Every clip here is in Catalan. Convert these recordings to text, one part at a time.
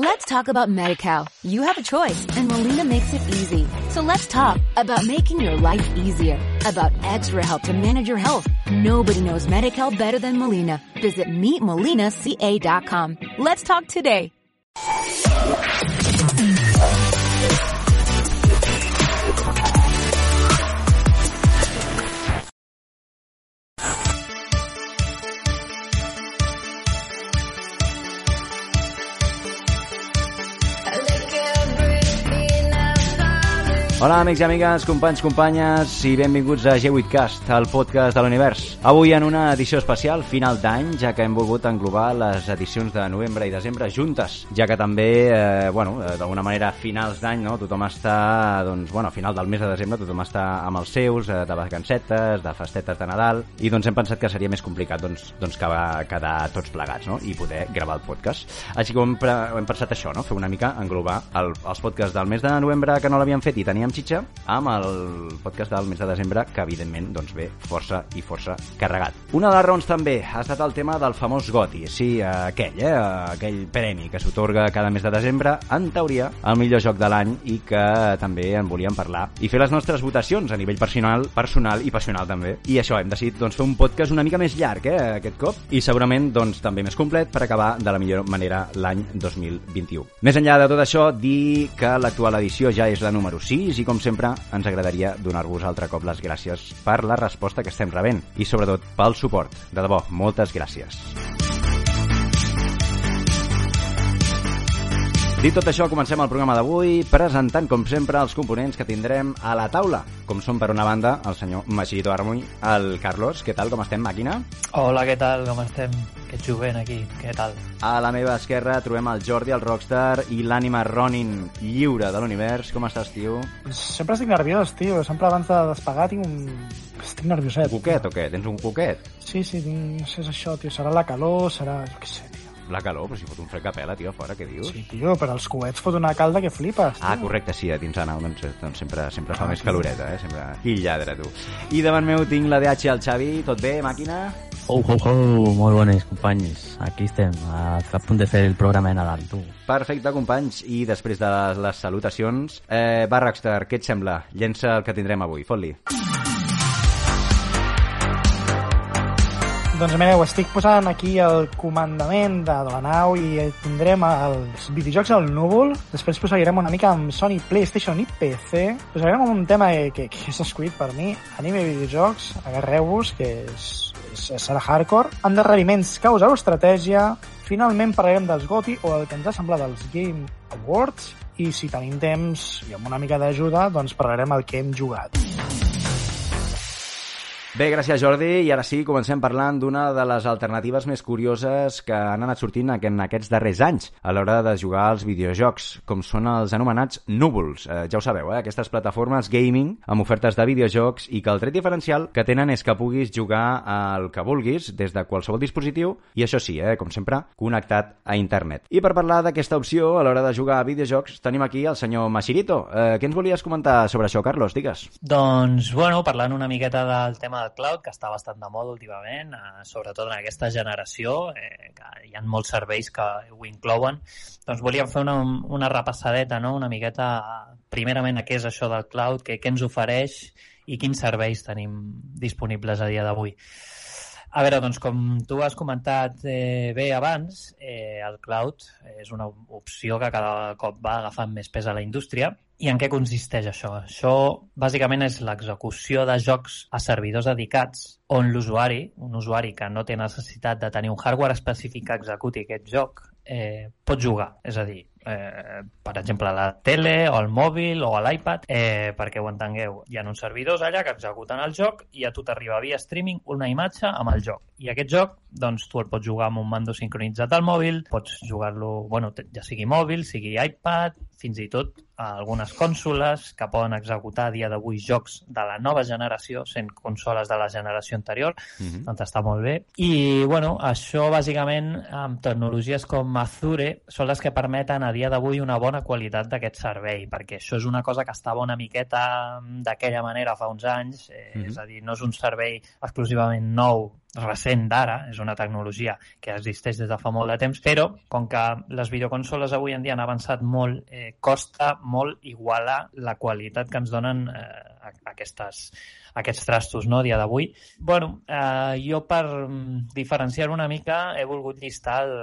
Let's talk about MediCal. You have a choice and Molina makes it easy. So let's talk about making your life easier, about extra help to manage your health. Nobody knows MediCal better than Molina. Visit meetmolinaca.com. Let's talk today. Hola, amics i amigues, companys, companyes, i benvinguts a G8cast, el podcast de l'univers. Avui en una edició especial, final d'any, ja que hem volgut englobar les edicions de novembre i desembre juntes, ja que també, eh, bueno, eh, d'alguna manera, finals d'any, no? tothom està, doncs, bueno, a final del mes de desembre, tothom està amb els seus, eh, de vacancetes, de festetes de Nadal, i doncs hem pensat que seria més complicat doncs, doncs que va quedar tots plegats, no?, i poder gravar el podcast. Així que hem, hem pensat això, no?, fer una mica englobar el, els podcasts del mes de novembre que no l'havíem fet i teníem amb xitxa amb el podcast del mes de desembre que evidentment doncs ve força i força carregat. Una de les raons també ha estat el tema del famós GOTI, sí, aquell, eh, aquell premi que s'otorga cada mes de desembre, en teoria, el millor joc de l'any i que també en volíem parlar i fer les nostres votacions a nivell personal, personal i passional també. I això, hem decidit doncs, fer un podcast una mica més llarg eh, aquest cop i segurament doncs, també més complet per acabar de la millor manera l'any 2021. Més enllà de tot això, dir que l'actual edició ja és la número 6 i com sempre ens agradaria donar-vos altre cop les gràcies per la resposta que estem rebent i sobretot pel suport. De debò, moltes gràcies. Dit tot això, comencem el programa d'avui presentant, com sempre, els components que tindrem a la taula, com són, per una banda, el senyor Machirito Armuy, el Carlos. Què tal, com estem, màquina? Hola, què tal, com estem? Que jovent aquí, què tal? A la meva esquerra trobem el Jordi, el rockstar, i l'ànima Ronin lliure de l'univers. Com estàs, tio? Sempre estic nerviós, tio. Sempre abans de despegar tinc un... Estic nervioset. Un cuquet o què? Tens un cuquet? Sí, sí, tinc... no sé, és això, tio. Serà la calor, serà... Jo què sé. La calor, però si fot un fred que pela, tio, a fora, què dius? Sí, tio, però els coets fot una calda que flipes, tio. Ah, correcte, sí, a dins de nau, doncs, doncs sempre, sempre fa ah, més caloreta, eh? Sempre... Quin lladre, tu. I davant meu tinc la DH al Xavi. Tot bé, màquina? Oh, oh, oh, molt bones, companys. Aquí estem, a, a punt de fer el programa de Nadal, tu. Perfecte, companys. I després de les, les salutacions, eh, va, Rockstar, què et sembla? Llença el que tindrem avui, fot-li. Doncs mireu, estic posant aquí el comandament de, de la nau i tindrem els videojocs al núvol. Després posarem una mica amb Sony PlayStation i PC. Posarem un tema que, que és escollit per mi, anime i videojocs. Agarreu-vos, que és, és, serà hardcore. Endarreriments, causa o estratègia. Finalment parlarem dels GOTY o el que ens ha semblat dels Game Awards. I si tenim temps i amb una mica d'ajuda, doncs parlarem el que hem jugat. Bé, gràcies Jordi, i ara sí, comencem parlant d'una de les alternatives més curioses que han anat sortint en aquests darrers anys a l'hora de jugar als videojocs, com són els anomenats núvols. Eh, ja ho sabeu, eh? aquestes plataformes gaming amb ofertes de videojocs i que el tret diferencial que tenen és que puguis jugar al que vulguis des de qualsevol dispositiu i això sí, eh, com sempre, connectat a internet. I per parlar d'aquesta opció a l'hora de jugar a videojocs tenim aquí el senyor Machirito. Eh, què ens volies comentar sobre això, Carlos? Digues. Doncs, bueno, parlant una miqueta del tema cloud, que està bastant de moda últimament, eh, sobretot en aquesta generació, eh, que hi ha molts serveis que ho inclouen, doncs volíem fer una, una repassadeta, no? una miqueta, primerament, a què és això del cloud, què, què ens ofereix i quins serveis tenim disponibles a dia d'avui. A veure, doncs, com tu has comentat eh, bé abans, eh, el cloud és una opció que cada cop va agafant més pes a la indústria i en què consisteix això? Això bàsicament és l'execució de jocs a servidors dedicats on l'usuari, un usuari que no té necessitat de tenir un hardware específic que executi aquest joc, eh, pot jugar. És a dir, eh, per exemple, a la tele o al mòbil o a l'iPad, eh, perquè ho entengueu. Hi ha uns servidors allà que executen el joc i a tu t'arriba via streaming una imatge amb el joc. I aquest joc, doncs, tu el pots jugar amb un mando sincronitzat al mòbil, pots jugar-lo, bueno, ja sigui mòbil, sigui iPad, fins i tot a algunes cònsoles que poden executar a dia d'avui jocs de la nova generació, sent consoles de la generació anterior, uh -huh. doncs està molt bé. I, bueno, això bàsicament amb tecnologies com Azure són les que permeten a dia d'avui una bona qualitat d'aquest servei, perquè això és una cosa que estava una miqueta d'aquella manera fa uns anys, eh, uh -huh. és a dir, no és un servei exclusivament nou recent d'ara, és una tecnologia que existeix des de fa molt de temps, però com que les videoconsoles avui en dia han avançat molt, eh, costa molt igualar la qualitat que ens donen eh, aquestes, aquests trastos no, a dia d'avui. bueno, eh, jo per mm, diferenciar una mica he volgut llistar el,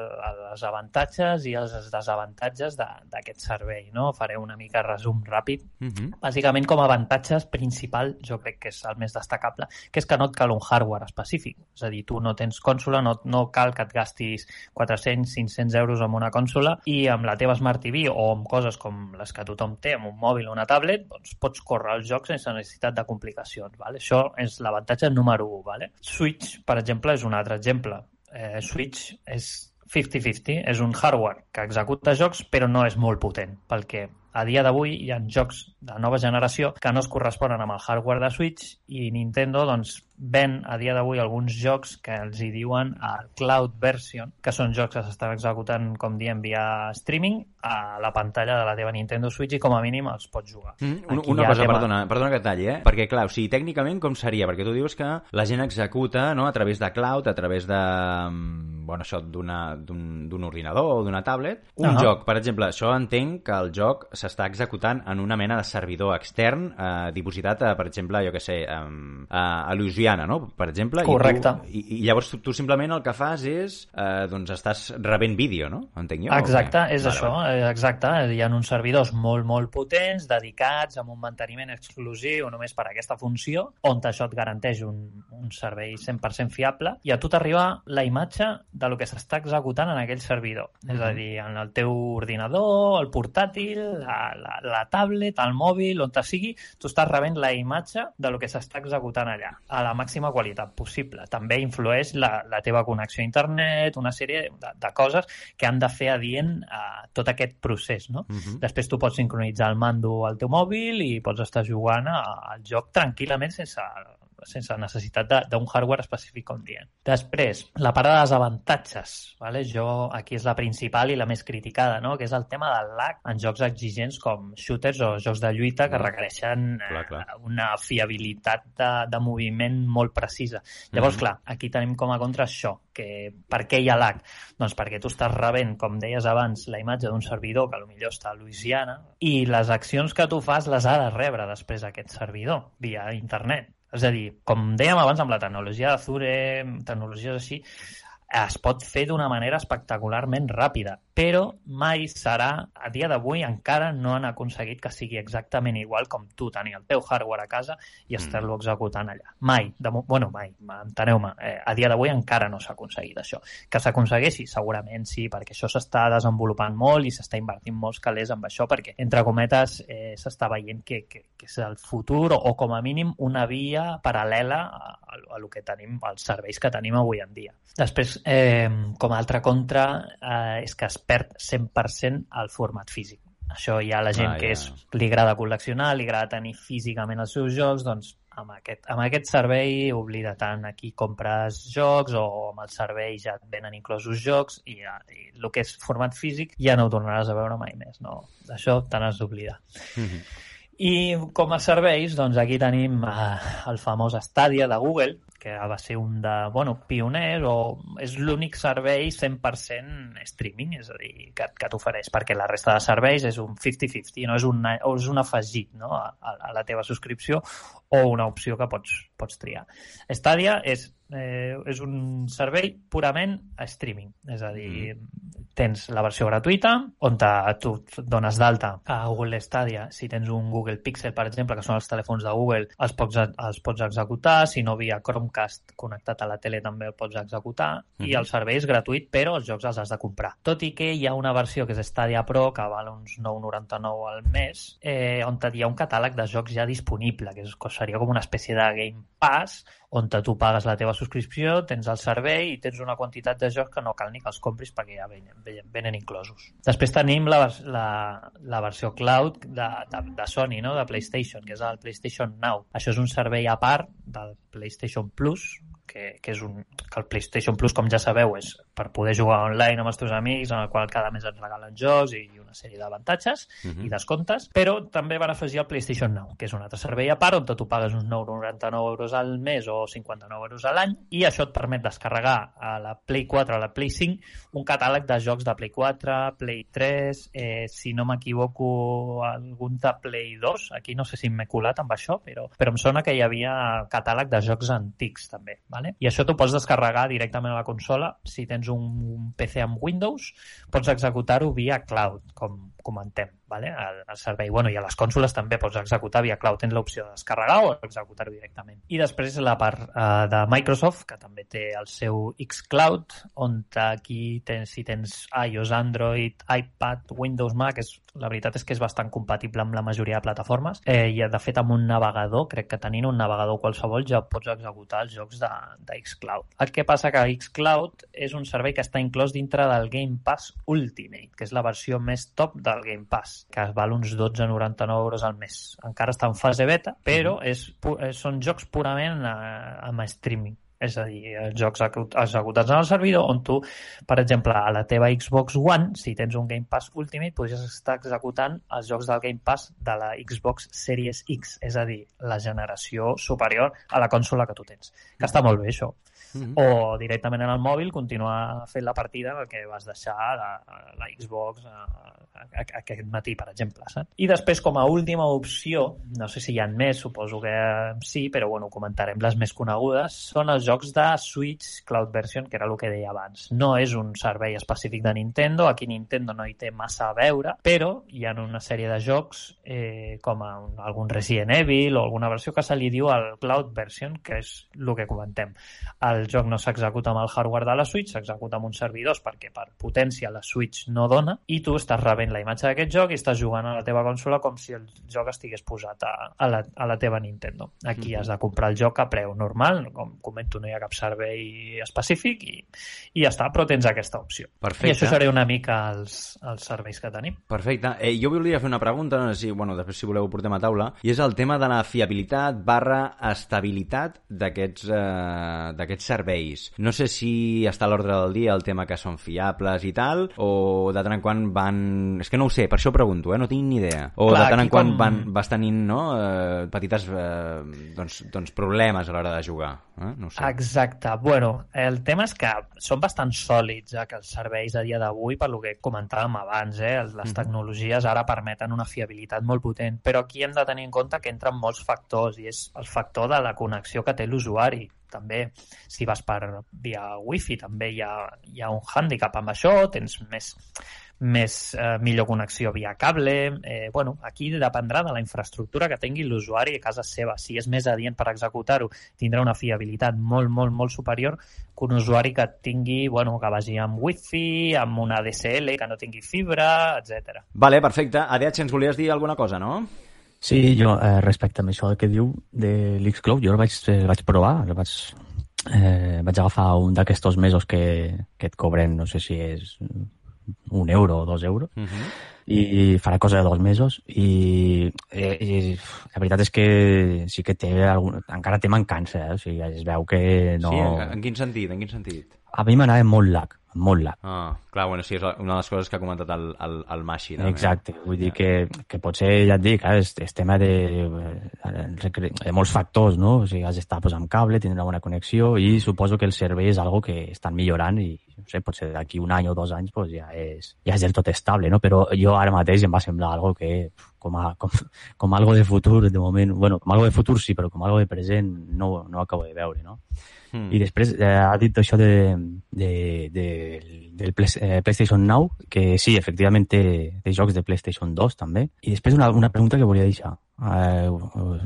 els avantatges i els desavantatges d'aquest de, servei. No? Faré una mica resum ràpid. Uh -huh. Bàsicament, com a avantatges principal, jo crec que és el més destacable, que és que no et cal un hardware específic. És a dir, tu no tens consola, no, no cal que et gastis 400-500 euros en una consola i amb la teva Smart TV o amb coses com les que tothom té, amb un mòbil o una tablet, doncs pots córrer els jocs sense necessitat de complicacions. Vale? Això és l'avantatge número 1. Vale? Switch, per exemple, és un altre exemple. Eh, Switch és 50-50, és un hardware que executa jocs però no és molt potent, perquè a dia d'avui hi ha jocs de nova generació que no es corresponen amb el hardware de Switch i Nintendo doncs, ven a dia d'avui alguns jocs que els hi diuen a Cloud Version, que són jocs que s'estan executant, com diem, via streaming a la pantalla de la teva Nintendo Switch i com a mínim els pots jugar. Mm, una una cosa, tema... perdona, perdona que talli, eh? Perquè, clar, o sigui, tècnicament com seria? Perquè tu dius que la gent executa no, a través de cloud, a través de mm, bueno, això d'un ordinador o d'una tablet, un uh -huh. joc, per exemple, això entenc que el joc s'està executant en una mena de servidor extern eh, dipositat, a, per exemple, jo que sé, eh, a, a Louisiana, no? per exemple. Correcte. I, tu, i, i llavors tu, tu simplement el que fas és, eh, doncs estàs rebent vídeo, no? Entenc jo? Exacte, és vale, això, vale. Eh, exacte. Hi ha uns servidors molt, molt potents, dedicats amb un manteniment exclusiu només per a aquesta funció, on això et garanteix un, un servei 100% fiable, i a tu t'arriba la imatge de lo que s'està executant en aquell servidor. Mm -hmm. És a dir, en el teu ordinador, el portàtil, la, la, la tablet, el mòbil, on te sigui, tu estàs rebent la imatge de lo que s'està executant allà, a la màxima qualitat possible. També influeix la, la teva connexió a internet, una sèrie de, de coses que han de fer adient a tot aquest procés, no? Uh mhm. -huh. Després tu pots sincronitzar el mando al teu mòbil i pots estar jugant al joc tranquil·lament sense sense necessitat d'un hardware específic, com dient. Després, la part de desavantatges. Vale? Jo, aquí és la principal i la més criticada, no? que és el tema del lag en jocs exigents com shooters o jocs de lluita que requereixen clar, clar. Eh, una fiabilitat de, de moviment molt precisa. Llavors, mm -hmm. clar, aquí tenim com a contra això, que per què hi ha lag? Doncs perquè tu estàs rebent, com deies abans, la imatge d'un servidor que potser està a Louisiana i les accions que tu fas les ha de rebre després aquest servidor via internet. És a dir, com dèiem abans amb la tecnologia d'Azure, tecnologies així, es pot fer d'una manera espectacularment ràpida però mai serà, a dia d'avui encara no han aconseguit que sigui exactament igual com tu tenir el teu hardware a casa i mm. estar-lo executant allà. Mai, de, bueno, mai, enteneu-me, eh, a dia d'avui encara no s'ha aconseguit això. Que s'aconsegueixi? Segurament sí, perquè això s'està desenvolupant molt i s'està invertint molts calés amb això perquè, entre cometes, eh, s'està veient que, que, que és el futur o, o com a mínim una via paral·lela a, a, a lo que tenim, als serveis que tenim avui en dia. Després, eh, com a altra contra, eh, és que es perd 100% el format físic. Això hi ha la gent ah, que és, li agrada col·leccionar, li agrada tenir físicament els seus jocs, doncs amb aquest, amb aquest servei oblida tant aquí compres jocs o amb el servei ja et venen inclosos jocs i, ja, i el que és format físic ja no ho tornaràs a veure mai més. No? Això te n'has d'oblidar. Mm -hmm. I com a serveis, doncs aquí tenim eh, el famós Stadia de Google, que va ser un de, bueno, pioners o és l'únic servei 100% streaming, és a dir, que, que t'ofereix, perquè la resta de serveis és un 50-50, no? és, un, és un afegit no? a, a la teva subscripció o una opció que pots, pots triar. Stadia és eh, és un servei purament a streaming, és a dir, mm. tens la versió gratuïta, on te, tu dones d'alta a Google Stadia, si tens un Google Pixel, per exemple, que són els telèfons de Google, els pots, els pots executar, si no via Chromecast connectat a la tele també el pots executar, mm -hmm. i mm-hmm. el servei és gratuït, però els jocs els has de comprar. Tot i que hi ha una versió que és Stadia Pro, que val uns 9,99 al mes, eh, on hi ha un catàleg de jocs ja disponible, que, és, seria com una espècie de Game Pass, on tu pagues la teva subscripció, tens el servei i tens una quantitat de jocs que no cal ni que els compris perquè ja venen, venen, venen inclosos. Després tenim la, la, la versió cloud de, de, de Sony, no? de PlayStation, que és el PlayStation Now. Això és un servei a part del PlayStation Plus, que, que és un, que el PlayStation Plus, com ja sabeu, és per poder jugar online amb els teus amics, en el qual cada mes et regalen jocs i una sèrie d'avantatges uh -huh. i descomptes, però també van afegir el PlayStation Now, que és un altre servei a part on tu pagues uns 9,99 euros al mes o 59 euros a l'any i això et permet descarregar a la Play 4 a la Play 5 un catàleg de jocs de Play 4, Play 3, eh, si no m'equivoco algun de Play 2, aquí no sé si m'he colat amb això, però, però em sona que hi havia catàleg de jocs antics també, ¿vale? i això t'ho pots descarregar directament a la consola si tens un, un PC amb Windows, pots executar-ho via cloud, com comentem vale? el, el servei. Bueno, I a les consoles també pots executar via cloud. Tens l'opció de descarregar o executar-ho directament. I després la part uh, de Microsoft, que també té el seu xCloud, on aquí tens, si tens iOS, Android, iPad, Windows, Mac, és, la veritat és que és bastant compatible amb la majoria de plataformes. Eh, I de fet amb un navegador, crec que tenint un navegador qualsevol ja pots executar els jocs de, de xCloud. El que passa que xCloud és un servei que està inclòs dintre del Game Pass Ultimate, que és la versió més top del Game Pass que val uns 12,99 euros al mes. Encara està en fase beta, però és, són jocs purament eh, amb streaming és a dir, jocs executats en el servidor on tu, per exemple, a la teva Xbox One, si tens un Game Pass Ultimate, podries estar executant els jocs del Game Pass de la Xbox Series X, és a dir, la generació superior a la consola que tu tens. Que està molt bé, això. Mm -hmm. o directament en el mòbil continuar fent la partida que vas deixar la, la Xbox a, a, a, aquest matí, per exemple. Saps? I després, com a última opció, no sé si hi ha més, suposo que sí, però bueno, comentarem les més conegudes, són els jocs de Switch Cloud Version, que era el que deia abans. No és un servei específic de Nintendo, aquí Nintendo no hi té massa a veure, però hi ha una sèrie de jocs eh, com a un, algun Resident Evil o alguna versió que se li diu el Cloud Version, que és el que comentem. El el joc no s'executa amb el hardware de la Switch, s'executa amb uns servidors perquè per potència la Switch no dona i tu estàs rebent la imatge d'aquest joc i estàs jugant a la teva consola com si el joc estigués posat a, a, la, a la teva Nintendo. Aquí mm -hmm. has de comprar el joc a preu normal, com comento no hi ha cap servei específic i, i ja està, però tens aquesta opció. Perfecte. I això seré una mica els, els serveis que tenim. Perfecte. Eh, jo volia fer una pregunta, no sé si, bueno, després si voleu ho portem a taula, i és el tema de la fiabilitat barra estabilitat d'aquests eh, serveis. No sé si està a l'ordre del dia el tema que són fiables i tal, o de tant en quant van... És que no ho sé, per això pregunto, eh? no tinc ni idea. O Clar, de tant en quant com... van, vas tenint no? eh, petites eh, doncs, doncs problemes a l'hora de jugar. Eh? No sé. Exacte. Bueno, el tema és que són bastant sòlids eh, que els serveis a dia d'avui, per lo que comentàvem abans, eh? les mm -hmm. tecnologies ara permeten una fiabilitat molt potent, però aquí hem de tenir en compte que entren molts factors i és el factor de la connexió que té l'usuari també si vas per via wifi també hi ha, hi ha un hàndicap amb això, tens més, més eh, millor connexió via cable. Eh, bueno, aquí dependrà de la infraestructura que tingui l'usuari a casa seva. Si és més adient per executar-ho, tindrà una fiabilitat molt, molt, molt superior que un usuari que tingui, bueno, que vagi amb wifi, amb una DSL, que no tingui fibra, etc. Vale, perfecte. ADH, ens volies dir alguna cosa, no? Sí, jo, eh, respecte a això que diu de l'Xcloud, jo el vaig, el vaig provar, el vaig, eh, vaig agafar un d'aquests mesos que, que et cobren, no sé si és un euro o dos euros, uh -huh. i farà cosa de dos mesos, i, eh, i la veritat és que sí que té algun, encara té mancança, eh? o sigui, es veu que no... Sí, en, en quin sentit? En quin sentit? A mi m'anava molt lag molt lag. Ah, clar, bueno, sí, és una de les coses que ha comentat el, el, el Mashi. També. Exacte, vull dir que, que potser, ja et dic, eh, és, és tema de, de, de molts factors, no? O sigui, has d'estar pues, amb cable, tindre una bona connexió i suposo que el servei és algo que estan millorant i, no sé, potser d'aquí un any o dos anys pues, ja, és, ja és del tot estable, no? Però jo ara mateix em va semblar algo que com, a, com, com algo de futur, de moment, bueno, com algo de futur sí, però com algo de present no, no acabo de veure, no? Mm. I després eh, ha dit això de, de, de, del Play, eh, PlayStation Now, que sí, efectivament té, té jocs de PlayStation 2 també. I després una, una pregunta que volia deixar, eh,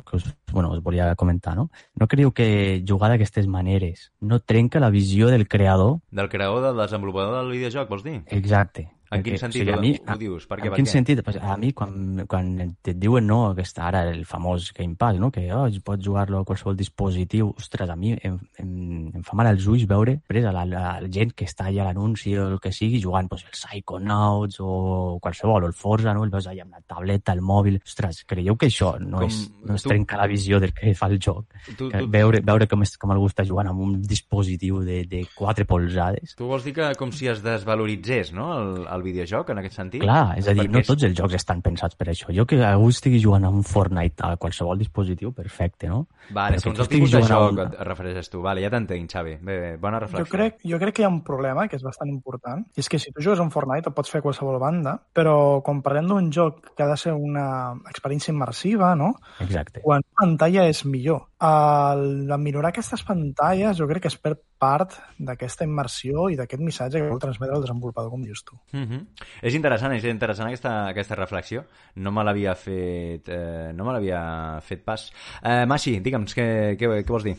que us, bueno, us volia comentar, no? No creieu que jugar d'aquestes maneres no trenca la visió del creador? Del creador, del desenvolupador del videojoc, vols dir? Exacte. En quin sentit o sigui, a mi, ho dius? Per què, en quin què? sentit? A mi, quan, quan et diuen no, aquesta, ara el famós Game Pass, no? que oh, pots jugar-lo a qualsevol dispositiu, ostres, a mi em, em, em fa mal als ulls veure a la, la, la gent que està allà a l'anunci o el que sigui jugant pues, el Psychonauts o qualsevol, o el Forza, no? el veus allà amb la tableta, el mòbil... Ostres, creieu que això no, Com és, no es tu- trenca la visió del que fa el joc? Tu, Que tu, veure, veure com, és, com algú està jugant amb un dispositiu de, de 4 polzades tu vols dir que com si es desvaloritzés no? el, el videojoc, en aquest sentit? Clar, és a dir, Perquè no és- tots els jocs estan pensats per això. Jo que algú estigui jugant a un Fortnite a qualsevol dispositiu, perfecte, no? Vale, Però segons el tipus de joc un- et refereixes tu. Vale, ja t'entenc, Xavi. Bé, bé, bona reflexió. Jo crec, jo crec que hi ha un problema que és bastant important, i és que si tu jugues a un Fortnite et pots fer a qualsevol banda, però quan parlem d'un joc que ha de ser una experiència immersiva, no? Exacte. quan la pantalla és millor. El, el minorar aquestes pantalles jo crec que es perd part d'aquesta immersió i d'aquest missatge que vol transmetre el desenvolupador, com dius tu. Mm -hmm. És interessant, és interessant aquesta, aquesta reflexió. No me l'havia fet, eh, no me l'havia fet pas. Eh, Maxi, digue'ms, què, què, què vols dir?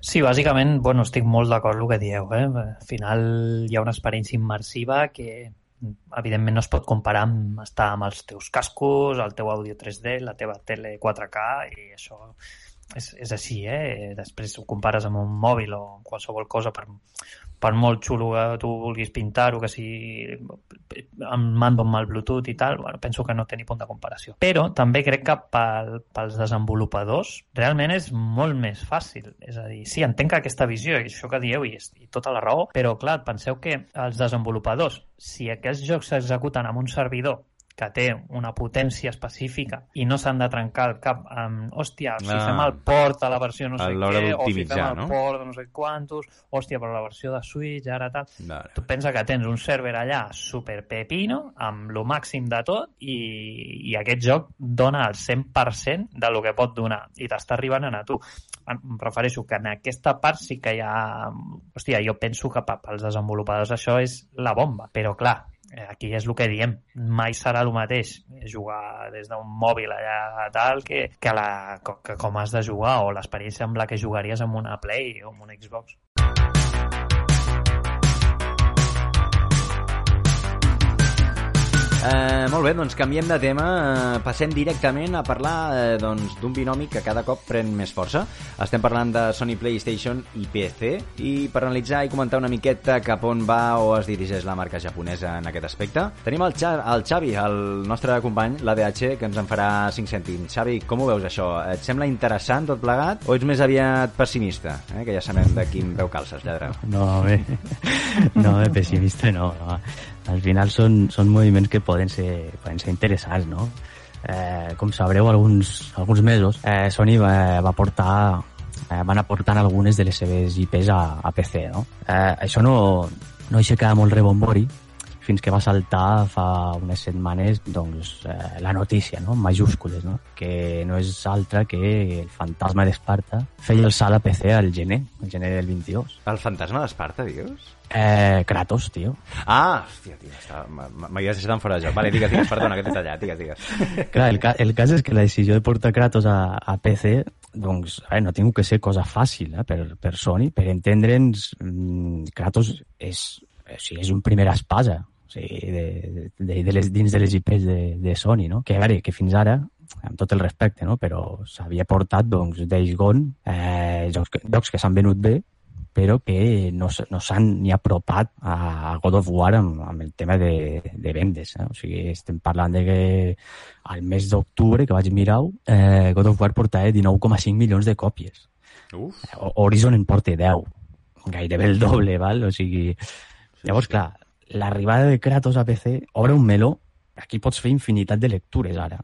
Sí, bàsicament, bueno, estic molt d'acord amb el que dieu. Eh? Al final hi ha una experiència immersiva que evidentment no es pot comparar amb estar amb els teus cascos, el teu àudio 3D, la teva tele 4K i això és, és així, eh? Després ho compares amb un mòbil o qualsevol cosa per, per molt xulo que tu vulguis pintar-ho, que sigui amb mando amb el Bluetooth i tal, bueno, penso que no té ni punt de comparació. Però també crec que pel, pels desenvolupadors realment és molt més fàcil. És a dir, sí, entenc que aquesta visió, i això que dieu, i, és, i tota la raó, però clar, penseu que els desenvolupadors, si aquests jocs s'executen amb un servidor que té una potència específica i no s'han de trencar el cap amb, hòstia, si Ah. fem el port a la versió no sé què, o si fem el no? port no sé quantos, hòstia, però la versió de Switch ara tal... Vale. Tu pensa que tens un server allà super pepino, amb lo màxim de tot, i, i aquest joc dona el 100% de lo que pot donar, i t'està arribant a tu. Em refereixo que en aquesta part sí que hi ha... Hòstia, jo penso que pels desenvolupadors això és la bomba, però clar, aquí és el que diem, mai serà el mateix jugar des d'un mòbil allà tal que, que, la, que com has de jugar o l'experiència amb la que jugaries amb una Play o amb una Xbox. Eh, molt bé, doncs canviem de tema. Eh, passem directament a parlar eh, doncs, d'un binomi que cada cop pren més força. Estem parlant de Sony PlayStation i PC i per analitzar i comentar una miqueta cap on va o es dirigeix la marca japonesa en aquest aspecte, tenim el, Xa el Xavi, el nostre company, l'ADH, que ens en farà 5 cèntims. Xavi, com ho veus això? Et sembla interessant tot plegat o ets més aviat pessimista? Eh? Que ja sabem de quin veu calces, lladre. No, bé, no, bé, pessimista no, no. Al final són, són moviments que poden ser, poden ser interessants, no? Eh, com sabreu, alguns, alguns mesos eh, Sony va, va portar eh, van aportant algunes de les seves IPs a, a PC, no? Eh, això no, no aixecava molt rebombori fins que va saltar fa unes setmanes doncs, eh, la notícia, no? majúscules, no? que no és altra que el fantasma d'Esparta feia el salt a PC al gener, al gener del 22. El fantasma d'Esparta, dius? Eh, Kratos, tio. Ah, hòstia, tio, m'havies deixat en fora de joc. Vale, digues, digues, perdona, que t'he tallat, digues, digues. Clar, el, ca el cas és que la decisió de portar Kratos a, a PC doncs, veure, no tingut que ser cosa fàcil eh, per, per Sony. Per entendre'ns, mm, Kratos és, o sigui, és un primer espasa o sigui, de, de, de les, dins de les IPs de, de Sony, no? Que, a veure, que fins ara amb tot el respecte, no? però s'havia portat doncs, Days Gone, eh, jocs, que- jocs que s'han venut bé, però que no, no s'han ni apropat a God of War amb, amb el tema de, de vendes. Eh? O sigui, estem parlant de que al mes d'octubre, que vaig mirar-ho, eh, God of War portava 19,5 milions de còpies. Uf, Horizon en porta 10. Gairebé el doble, val? O sigui... Llavors, clar, l'arribada de Kratos a PC obre un meló. Aquí pots fer infinitat de lectures, ara.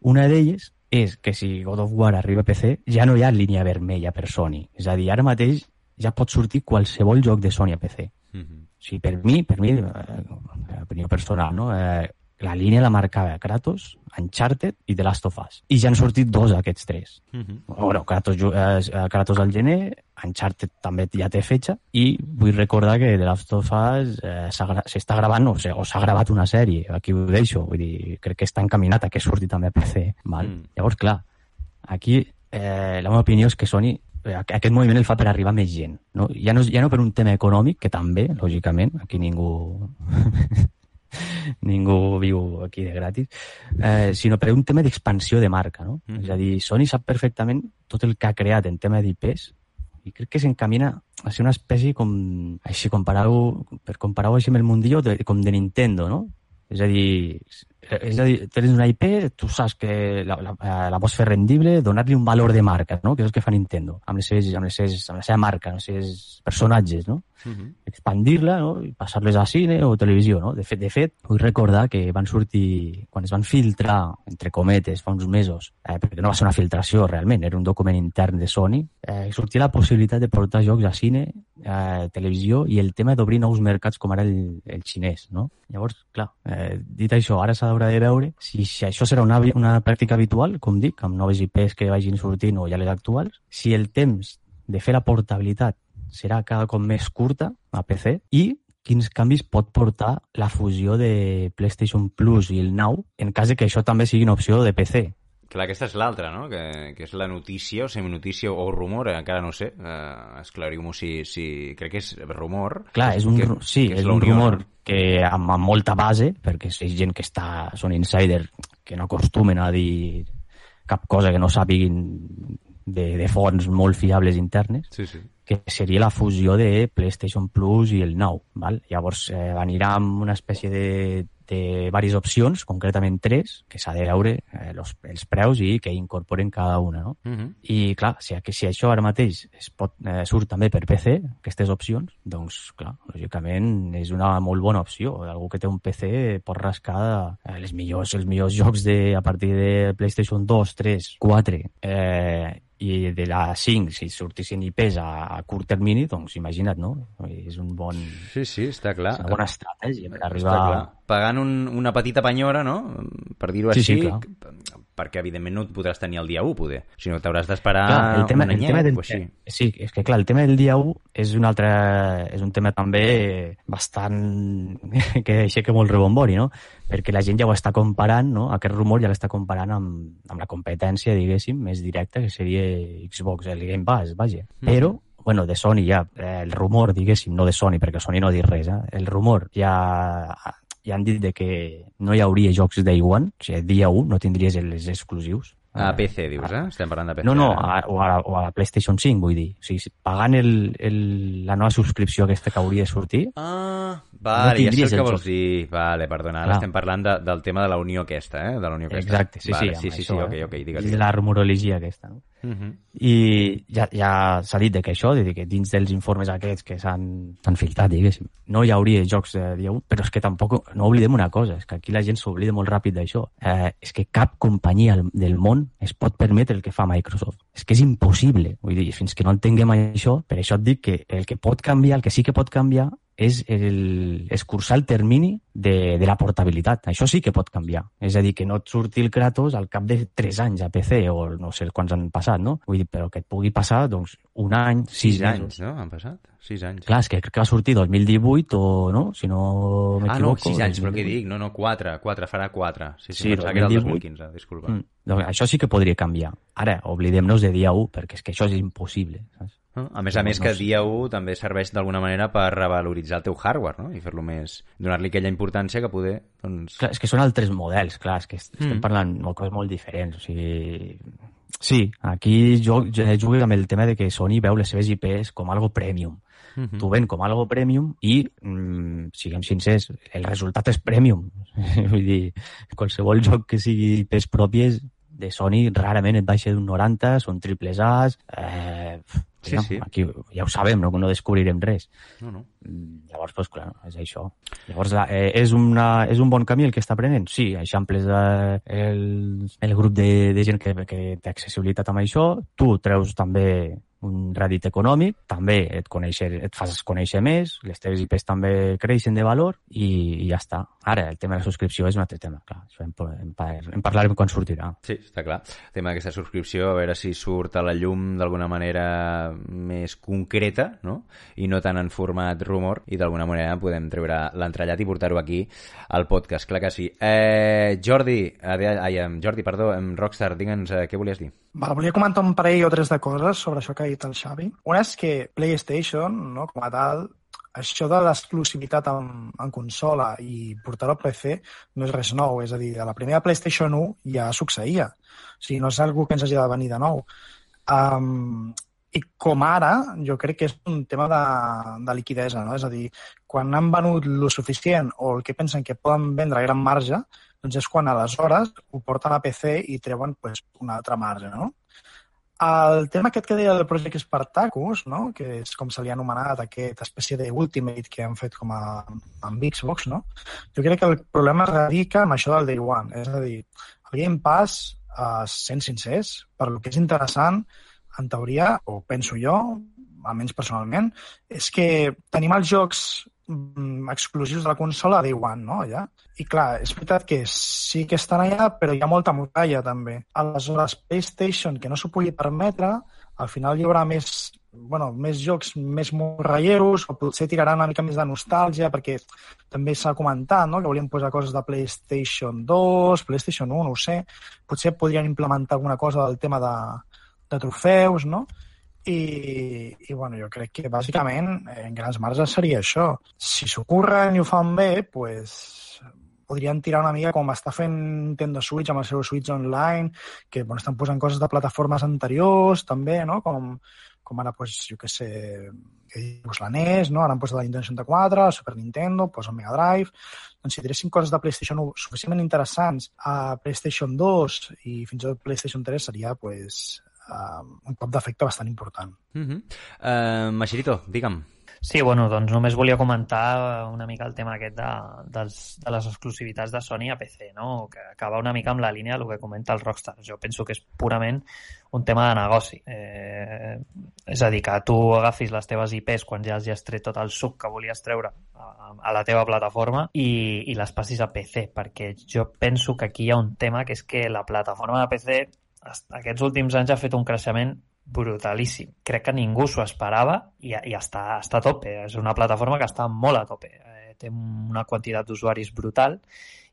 Una d'elles és que si God of War arriba a PC ja no hi ha línia vermella per Sony. És a dir, ara mateix ja pot sortir qualsevol joc de Sony a PC. Mhm. O sigui, per mi, per mi, eh, opinió personal, no? Eh, la línia la marcava Kratos, Uncharted i The Last of Us. I ja han sortit dos d'aquests tres. Mhm. Bueno, Kratos, eh, eh, Kratos al gener, Uncharted també ja té fetge, i vull recordar que The Last of Us eh, s'està gravant, o s'ha o s'ha gravat una sèrie, aquí ho deixo, vull dir, crec que està encaminat a que surti també a PC. Val? Mm. Llavors, clar, aquí eh, la meva opinió és que Sony eh, aquest moviment el fa per arribar més gent. No? Ja, no, ja no per un tema econòmic, que també, lògicament, aquí ningú ningú viu aquí de gratis, eh, sinó per un tema d'expansió de marca, no? Mhm. És a dir, Sony sap perfectament tot el que ha creat en tema d'IPs i crec que s'encamina a ser una espècie com, així comparar-ho, per comparar-ho així amb el mundillo, de, com de Nintendo, no? És a dir, és a dir, tens una IP, tu saps que la, la, eh, la pots fer rendible, donar-li un valor de marca, no? que és el que fa Nintendo, amb, les seves, amb, les seves, amb la seva marca, amb els seus personatges, no? Uh -huh. expandir-la no? i passar-les a cine o televisió. No? De, fet, de fet, vull recordar que van sortir, quan es van filtrar, entre cometes, fa uns mesos, eh, perquè no va ser una filtració realment, era un document intern de Sony, eh, sortia la possibilitat de portar jocs a cine, eh, televisió i el tema d'obrir nous mercats com ara el, el xinès. No? Llavors, clar, eh, dit això, ara s'ha d'haurà de veure si, si això serà una, una pràctica habitual, com dic, amb noves IPs que vagin sortint o ja les actuals, si el temps de fer la portabilitat serà cada cop més curta a PC i quins canvis pot portar la fusió de PlayStation Plus i el Now en cas de que això també sigui una opció de PC. Clar, aquesta és l'altra, no? Que, que és la notícia, o seminotícia o rumor, encara no sé, eh, esclariu-m'ho si, si... Crec que és rumor. Clar, és un, que, ru- sí, que és, la un rumor no? que amb, amb molta base, perquè és gent que està, són insider, que no acostumen a dir cap cosa que no sàpiguin de, de fonts molt fiables internes, Sí, sí. que seria la fusió de PlayStation Plus i el Now. Val? Llavors eh, anirà amb una espècie de, de diverses opcions, concretament tres, que s'ha de veure eh, los, els preus i que incorporen cada una. No? Uh -huh. I clar, si, si això ara mateix es pot, eh, surt també per PC, aquestes opcions, doncs clar, lògicament és una molt bona opció. Algú que té un PC pot rascar eh, les millors, els millors jocs de, a partir de PlayStation 2, 3, 4 eh, i de la 5, si sortissin IPs a, a curt termini, doncs imagina't, no? És un bon, Sí, sí, està clar. és una bona estratègia per Està arribar... clar. Pagant un, una petita penyora, no? Per dir-ho Sí, així, sí, clar. Perquè evidentment no et podràs tenir el dia 1, poder, sinó t'hauràs d'esperar el tema, un el anyet tema del, o així. sí, és que clar, el tema del dia 1 és un altre, és un tema també bastant que aixeca molt rebombori, no? Perquè la gent ja ho està comparant, no? Aquest rumor ja l'està comparant amb, amb la competència, diguéssim, més directa, que seria Xbox, el Game Pass, vaja. Mhm. Però, bueno, de Sony ja, eh, el rumor, diguéssim, no de Sony, perquè Sony no ha dit res, eh? el rumor ja ja han dit de que no hi hauria jocs Day One, o sigui, dia 1 no tindries els exclusius. A PC, dius, eh? Estem parlant de PC. No, no, ara. a, o, a, o a PlayStation 5, vull dir. O sigui, si- pagant el, el, la nova subscripció aquesta que hauria de sortir, Ah, vale, ja sé el que el vols joc. dir. Vale, perdona, ara Clar. estem parlant de, del tema de la unió aquesta, eh? De la unió aquesta. exacte, sí, vale, sí, sí, amb sí, sí, això, ok, eh? ok, digues. La rumorologia aquesta, no? Uh -huh. I ja, ja s'ha dit de que això, de que dins dels informes aquests que s'han filtrat, diguéssim, no hi hauria jocs de dia 1, però és que tampoc, no oblidem una cosa, és que aquí la gent s'oblida molt ràpid d'això. Eh, és que cap companyia del món es pot permetre el que fa Microsoft. És que és impossible. Vull dir, fins que no entenguem això, per això et dic que el que pot canviar, el que sí que pot canviar, és el, escurçar el termini de, de la portabilitat. Això sí que pot canviar. És a dir, que no et surti el Kratos al cap de 3 anys a PC, o no sé quants han passat, no? Vull dir, però que et pugui passar, doncs, un any, 6 Sis mesos. anys, no? Han passat? Sis anys. Clar, és que crec que va sortir 2018 o no, si no ah, no, m'equivoco. sis anys, però què 2018. dic? No, no, quatre, quatre, farà quatre. Sí, sí, Sí, pensava que era el 2018. 2015, disculpa. Mm. Doncs això sí que podria canviar. Ara, oblidem-nos de dia 1, perquè és que això és impossible. Saps? A més a més No que dia 1 també serveix d'alguna manera per revaloritzar el teu hardware, no? I fer-lo més... donar-li aquella importància que poder, doncs... Clar, és que són altres models, clar, és que est- estem Mm. parlant de coses molt diferents, o sigui... Sí, aquí jo, jo jugué amb el tema de que Sony veu les seves IPs com algo premium. Mhm. T'ho ven com algo premium i, mm, siguem sincers, el resultat és premium. Vull dir, qualsevol joc que sigui IPs pròpies de Sony rarament et baixa d'un 90, són triples A's... Eh, Sí, no, sí. Aquí ja ho sabem, no, no descobrirem res. No, no. Mm, Llavors, pues, clar, és això. Llavors, la- eh, és, una, és un bon camí el que està prenent? Sí, eixamples eh, el, el grup de, de gent que, que té accessibilitat amb això, tu treus també un rèdit econòmic, també et, conèixer, et fas conèixer més, les teves IPs també creixen de valor i, i ja està. Ara, el tema de la subscripció és un altre tema, clar, això en, en, en parlarem quan sortirà. Sí, està clar. El tema d'aquesta subscripció, a veure si surt a la llum d'alguna manera més concreta, no? I no tant en format rumor, i d'alguna manera podem treure l'entrellat i portar-ho aquí al podcast, clar que sí. Eh, Jordi, ai, Jordi, perdó, Rockstar, digue'ns eh, què volies dir. Val, volia comentar un parell o tres de coses sobre això que ha dit el Xavi. Una és que PlayStation, no, com a tal, això de l'exclusivitat en, en consola i portar-ho a PC no és res nou. És a dir, a la primera PlayStation 1 ja succeïa. O sigui, no és algo que ens hagi de venir de nou. Um, I com ara, jo crec que és un tema de, de liquidesa, no? És a dir, quan han venut lo suficient o el que pensen que poden vendre a gran marge, doncs és quan aleshores ho porten a PC i treuen pues, una altra marge, no? El tema aquest que deia del Project Spartacus, no? que és com se li ha anomenat aquesta espècie d'Ultimate que han fet com a, amb Xbox, no? jo crec que el problema radica en això del Day One. És a dir, el Game Pass, uh, sent sincers, per lo que és interessant, en teoria, o penso jo, almenys personalment, és que tenim els jocs exclusius de la consola Day One, no? Ja? I clar, és veritat que sí que estan allà, però hi ha molta muralla també. Aleshores, PlayStation, que no s'ho pugui permetre, al final hi haurà més, bueno, més jocs més morralleros, o potser tiraran una mica més de nostàlgia, perquè també s'ha comentat no? que volien posar coses de PlayStation 2, PlayStation 1, no ho sé. Potser podrien implementar alguna cosa del tema de, de trofeus, no? I, i bueno, jo crec que bàsicament en grans marges seria això. Si s'ho curren i ho fan bé, pues, podrien tirar una mica com està fent Nintendo Switch amb el seu Switch Online, que bueno, estan posant coses de plataformes anteriors també, no? com, com ara, pues, jo què sé, pues, la NES, no? ara han posat la Nintendo 64, la Super Nintendo, pues, el Mega Drive... Doncs si tiressin coses de PlayStation 1 suficientment interessants a PlayStation 2 i fins i tot PlayStation 3 seria pues, uh, un cop d'efecte bastant important. Uh -huh. uh, Machirito, digue'm. Sí, bueno, doncs només volia comentar una mica el tema aquest de, dels, de les exclusivitats de Sony a PC, no? que acaba una mica amb la línia del que comenta el Rockstar. Jo penso que és purament un tema de negoci. Eh, és a dir, que tu agafis les teves IPs quan ja has tret tot el suc que volies treure a, a la teva plataforma i, i les passis a PC, perquè jo penso que aquí hi ha un tema que és que la plataforma de PC aquests últims anys ha fet un creixement brutalíssim. Crec que ningú s'ho esperava i, i està, està a tope. És una plataforma que està molt a tope. Eh, té una quantitat d'usuaris brutal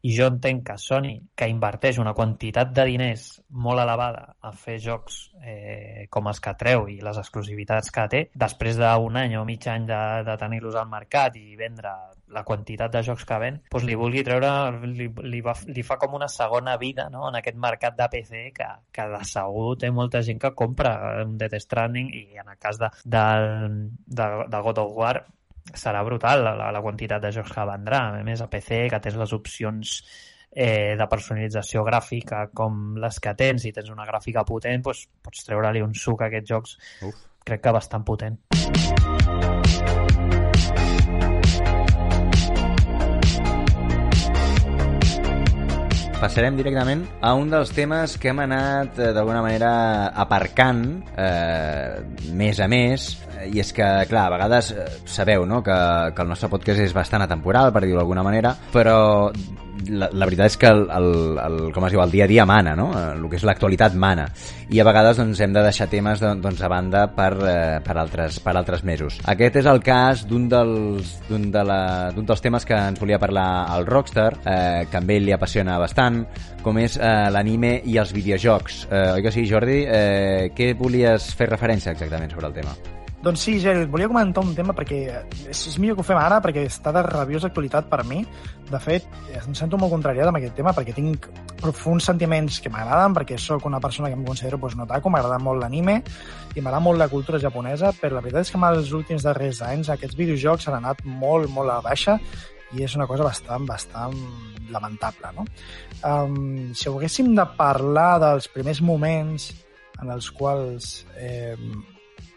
i jo entenc que Sony, que inverteix una quantitat de diners molt elevada a fer jocs eh, com els que treu i les exclusivitats que té, després d'un any o mig any de, de tenir-los al mercat i vendre la quantitat de jocs que ven, doncs li vulgui treure, li, li, va, li fa com una segona vida no? en aquest mercat de PC que, que de segur té molta gent que compra un Death Stranding i en el cas de, de, de, de God of War serà brutal la, la quantitat de jocs que vendrà. A més, a PC, que tens les opcions eh, de personalització gràfica com les que tens, i tens una gràfica potent, doncs, pots treure-li un suc a aquests jocs, Uf. crec que bastant potent. Passarem directament a un dels temes que hem anat eh, d'alguna manera aparcant eh, més a més i és que, clar, a vegades eh, sabeu no? que, que el nostre podcast és bastant atemporal, per dir-ho d'alguna manera, però la, la veritat és que el, el, el, com es diu, el dia a dia mana, no? Eh, el que és l'actualitat mana. I a vegades doncs, hem de deixar temes doncs, a banda per, eh, per, altres, per altres mesos. Aquest és el cas d'un dels, de la, dels temes que ens volia parlar el Rockstar, eh, que a ell li apassiona bastant, com és eh, l'anime i els videojocs. Eh, oi que sí, Jordi? Eh, què volies fer referència exactament sobre el tema? Doncs sí, Geri, volia comentar un tema perquè és, és millor que ho fem ara perquè està de rabiosa actualitat per mi. De fet, em sento molt contrariat amb aquest tema perquè tinc profuns sentiments que m'agraden, perquè sóc una persona que em considero pues, no taco, m'agrada molt l'anime i m'agrada molt la cultura japonesa, però la veritat és que en els últims darrers anys aquests videojocs han anat molt, molt a baixa i és una cosa bastant, bastant lamentable, no? Um, si haguéssim de parlar dels primers moments en els quals eh,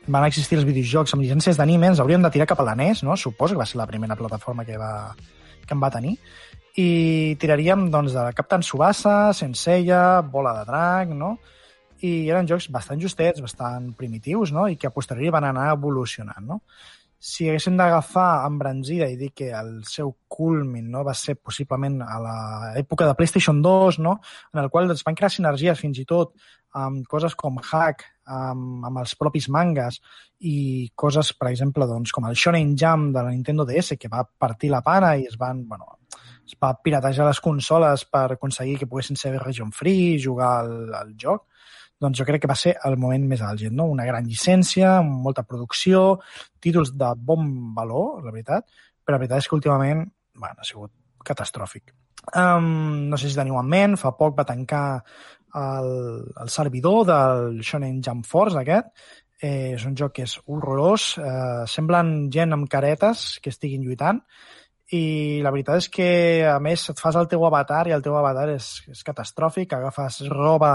van existir els videojocs amb llicències d'anime, ens hauríem de tirar cap a la NES, no? Suposo que va ser la primera plataforma que, va, que en va tenir. I tiraríem, doncs, de Captain Subasa, Senseiya, Bola de Drac, no? I eren jocs bastant justets, bastant primitius, no? I que a posteriori van anar evolucionant, no? Si haguéssim d'agafar embranzida i dir que el seu culmin no, va ser possiblement a l'època de PlayStation 2, no? en el qual es van crear sinergies fins i tot amb coses com Hack, amb, amb els propis mangas i coses, per exemple, doncs, com el Shonen Jam de la Nintendo DS, que va partir la pana i es van, bueno, es va piratejar les consoles per aconseguir que poguessin ser region free, jugar al, al joc, doncs jo crec que va ser el moment més àlgid, no? Una gran llicència, molta producció, títols de bon valor, la veritat, però la veritat és que últimament bueno, ha sigut catastròfic. Um, no sé si teniu en ment, fa poc va tancar el, el servidor del Shonen Jump Force aquest, eh, és un joc que és horrorós, eh, semblen gent amb caretes que estiguin lluitant, i la veritat és que, a més, et fas el teu avatar i el teu avatar és, és catastròfic, agafes roba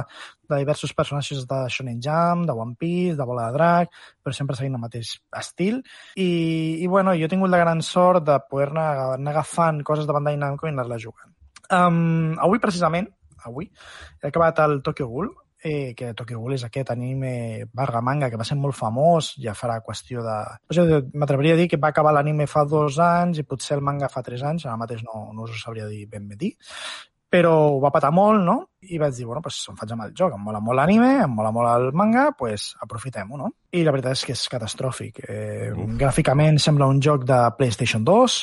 de diversos personatges de Shonen Jump, de One Piece, de Bola de Drac, però sempre seguint el mateix estil. I, i bueno, jo he tingut la gran sort de poder-ne anar agafant coses de Bandai Namco i anar-la jugant. Um, avui, precisament, avui, he acabat el Tokyo Ghoul, eh, que Tokyo Ghoul és aquest anime barra manga que va ser molt famós, ja farà qüestió de... M'atreviria a dir que va acabar l'anime fa dos anys i potser el manga fa tres anys, ara mateix no, no us ho sabria dir ben bé dir, però ho va patar molt, no? I vaig dir, bueno, pues em faig amb el joc, em mola molt l'anime, em mola molt el manga, pues aprofitem-ho, no? I la veritat és que és catastròfic. Eh, gràficament sembla un joc de PlayStation 2,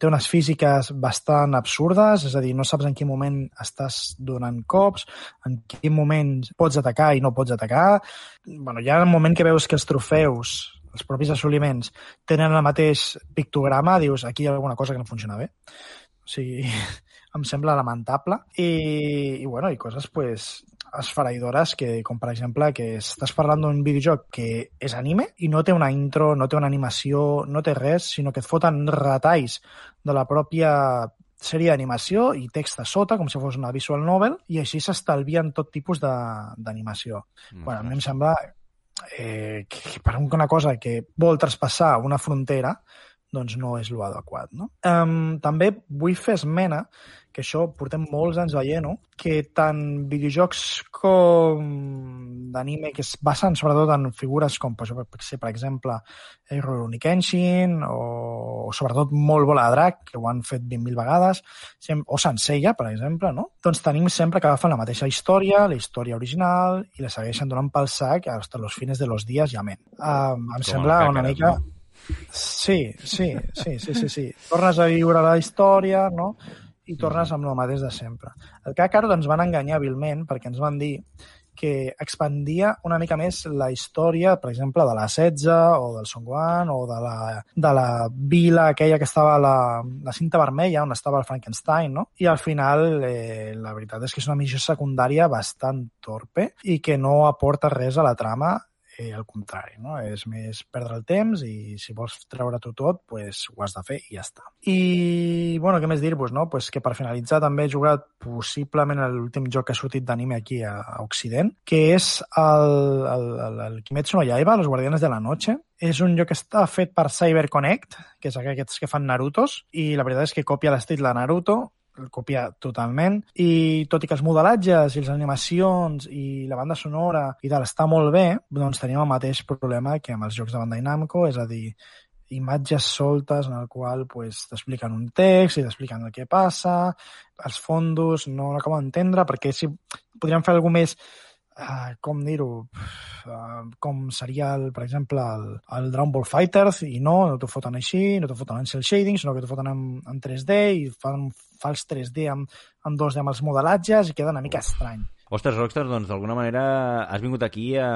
té unes físiques bastant absurdes, és a dir, no saps en quin moment estàs donant cops, en quin moment pots atacar i no pots atacar. bueno, hi ha un moment que veus que els trofeus, els propis assoliments, tenen el mateix pictograma, dius, aquí hi ha alguna cosa que no funciona bé. O sigui, em sembla lamentable. I, i bueno, i coses, pues, esfereïdores que, com per exemple, que estàs parlant d'un videojoc que és anime i no té una intro, no té una animació, no té res, sinó que et foten retalls de la pròpia sèrie d'animació i text a sota, com si fos una visual novel, i així s'estalvien tot tipus d'animació. Mm. Bueno, a mi em sembla eh, que per una cosa que vol traspassar una frontera, doncs no és l'adequat. No? Um, també vull fer esmena que això portem molts anys veient-ho, que tant videojocs com d'anime que es basen sobretot en figures com, per, ser, per exemple, Rurouni Kenshin o, o sobretot molt Bola de Drac, que ho han fet 20.000 vegades, o Senseiya, per exemple, no? doncs tenim sempre que agafen la mateixa història, la història original, i la segueixen donant pel sac hasta los fines de los días i amén. Um, em com sembla una mica... Sí, sí, sí, sí, sí, sí. Tornes a viure la història, no? I tornes amb el mateix de sempre. El Kakarot ens van enganyar hàbilment perquè ens van dir que expandia una mica més la història, per exemple, de la Setze o del Songwan o de la, de la vila aquella que estava a la, la cinta vermella on estava el Frankenstein, no? I al final eh, la veritat és que és una missió secundària bastant torpe i que no aporta res a la trama eh, al contrari, no? És més perdre el temps i si vols treure-t'ho tot, pues, ho has de fer i ja està. I, bueno, què més dir-vos, no? Pues que per finalitzar també he jugat possiblement l'últim joc que ha sortit d'anime aquí a, a Occident, que és el, el, el, el Kimetsu no Yaiba, Los Guardianes de la Noche, és un joc que està fet per CyberConnect, que és aquests que fan Narutos, i la veritat és que copia l'estil de Naruto, el copia totalment. I tot i que els modelatges i les animacions i la banda sonora i tal està molt bé, doncs tenim el mateix problema que amb els jocs de Bandai Namco, és a dir, imatges soltes en el qual pues, t'expliquen un text i t'expliquen el que passa, els fondos no l'acabo d'entendre perquè si podríem fer alguna més uh, com dir-ho, uh, com seria, el, per exemple, el, el Dragon Ball Fighters, i no, no t'ho foten així, no t'ho foten en cel shading, sinó que t'ho foten en, en 3D i fan fals 3D amb, amb 2D amb els modelatges i queda una mica estrany. Ostres, Rockstar, doncs d'alguna manera has vingut aquí a,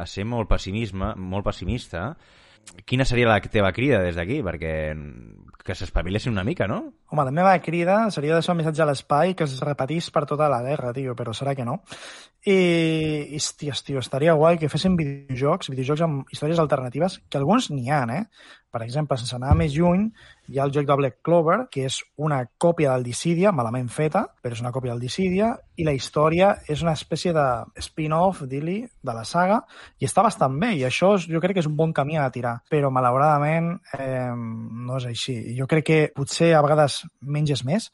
a ser molt pessimisme, molt pessimista. Quina seria la teva crida des d'aquí? Perquè que s'espavilessin una mica, no? Home, la meva crida seria deixar un missatge a l'espai que es repetís per tota la guerra, tio, però serà que no. I, hòstia, tio, estaria guai que fessin videojocs, videojocs amb històries alternatives, que alguns n'hi ha, eh? Per exemple, sense anar més lluny, hi ha el joc de Black Clover, que és una còpia del Dissidia, malament feta, però és una còpia del Dissidia, i la història és una espècie de spin-off, dir-li, de la saga, i està bastant bé, i això jo crec que és un bon camí a tirar, però malauradament eh, no és així. Jo crec que potser a vegades menges més,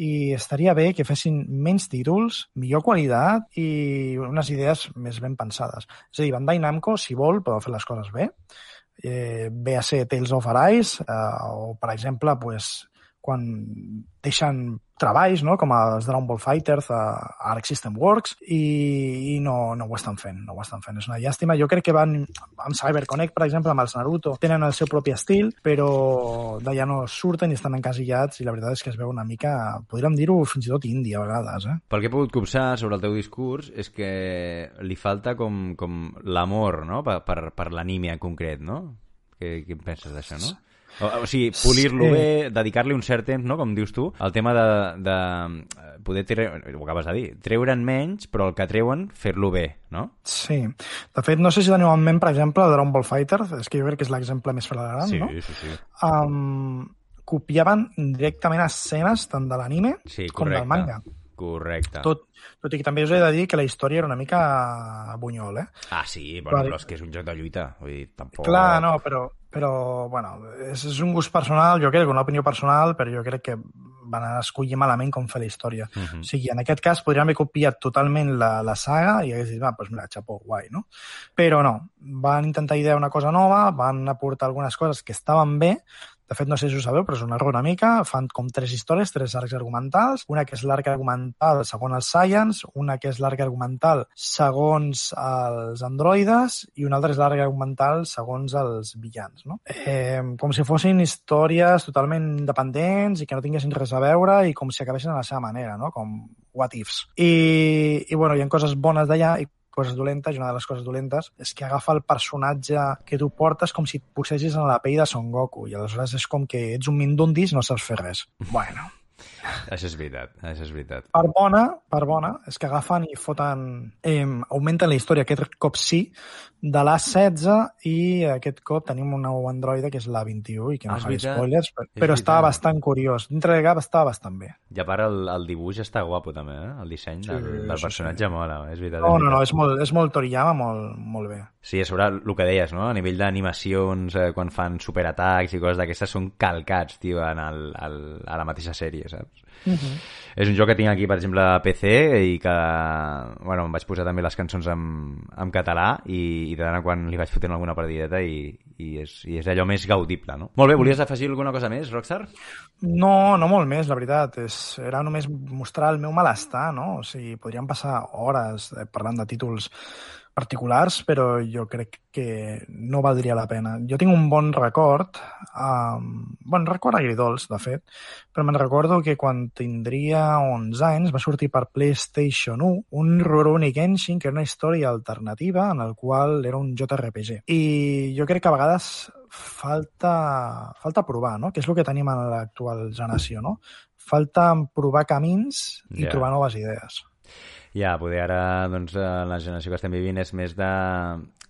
i estaria bé que fessin menys títols, millor qualitat i unes idees més ben pensades. És a dir, Bandai Namco, si vol, pot fer les coses bé, eh, ve a ser Tales of Arise, eh, o per exemple, pues, quan deixen treballs, no? com els Dragon Ball Fighters, a Arc System Works, i, i no, no ho estan fent, no ho estan fent. És una llàstima. Jo crec que van amb CyberConnect, per exemple, amb els Naruto, tenen el seu propi estil, però d'allà no surten i estan encasillats i la veritat és que es veu una mica, podríem dir-ho fins i tot índia a vegades. Eh? Pel que he pogut copsar sobre el teu discurs és que li falta com, com l'amor no? per, per, per l'anime en concret, no? Què, què en penses d'això, no? O, o sigui, polir-lo Sí. bé, dedicar-li un cert temps, no? com dius tu, el tema de, de eh, poder treure, ho acabes de dir, treure'n menys, però el que treuen, fer-lo bé, no? Sí. De fet, no sé si teniu en ment, per exemple, Dragon Ball Fighter, és que jo crec que és l'exemple més flagrant, sí, no? sí, sí. Um, copiaven directament escenes tant de l'anime Sí, com del manga. Correcte. Tot, tot i que també us he de dir que la història era una mica bunyol, eh? Ah, sí, bueno, Vale. però és que és un joc de lluita. Vull dir, tampoc... Clar, no, però, però bueno, és, és un gust personal, jo crec, una opinió personal, però jo crec que van escollir malament com fer la història. Uh -huh. O sigui, en aquest cas podríem haver copiat totalment la, la saga i hagués dit, va, doncs mira, xapó, guai, no? Però no, van intentar idear una cosa nova, van aportar algunes coses que estaven bé, de fet, no sé si ho sabeu, però és un error una mica. Fan com tres històries, tres arcs argumentals. Una que és l'arc argumental segons els Science, una que és l'arc argumental segons els androides i una altra és l'arc argumental segons els villans. No? Eh, com si fossin històries totalment independents i que no tinguessin res a veure i com si acabessin a la seva manera, no? com what ifs. I, i bueno, hi ha coses bones d'allà i coses dolentes, i una de les coses dolentes és que agafa el personatge que tu portes com si et posessis en la pell de Son Goku, i aleshores és com que ets un mindundis i no saps fer res. Bueno, Això és veritat, això és veritat. per bona, per bona, és que agafen i foten... Eh, augmenten la història, aquest cop sí, de l'A16 i aquest cop tenim un nou androide que és l'A21 i que no Ah, és faré veritat. spoilers, però, És però està veritat. bastant curiós. Dintre de Gap està bastant bé. I a part el, el dibuix està guapo també, eh? El disseny Sí, del, del sí, personatge sí. mola, és veritat. No, és no, no, veritat. és molt, és molt Toriyama, molt, molt bé. Sí, a sobre el que deies, no? A nivell d'animacions, eh, quan fan superatacs i coses d'aquestes, són calcats, tio, en el, el, a la mateixa sèrie, saps? Uh -huh. És un joc que tinc aquí, per exemple, a PC i que, bueno, em vaig posar també les cançons en, en català i, i de tant en quan li vaig fotent alguna partideta i, i, és, i és allò més gaudible, no? Molt bé, volies afegir alguna cosa més, Rockstar? No, no molt més, la veritat. És, era només mostrar el meu malestar, no? O sigui, podríem passar hores eh, parlant de títols particulars, però jo crec que no valdria la pena. Jo tinc un bon record, um, bon record agridols, de fet, però me'n recordo que quan tindria 11 anys va sortir per PlayStation 1 un Rurouni Genshin, que era una història alternativa en el qual era un JRPG. I jo crec que a vegades falta, falta provar, no? que és el que tenim en l'actual generació. No? Falta provar camins i Ja. trobar noves idees. Ja, poder ara, doncs, eh, la generació que estem vivint és més de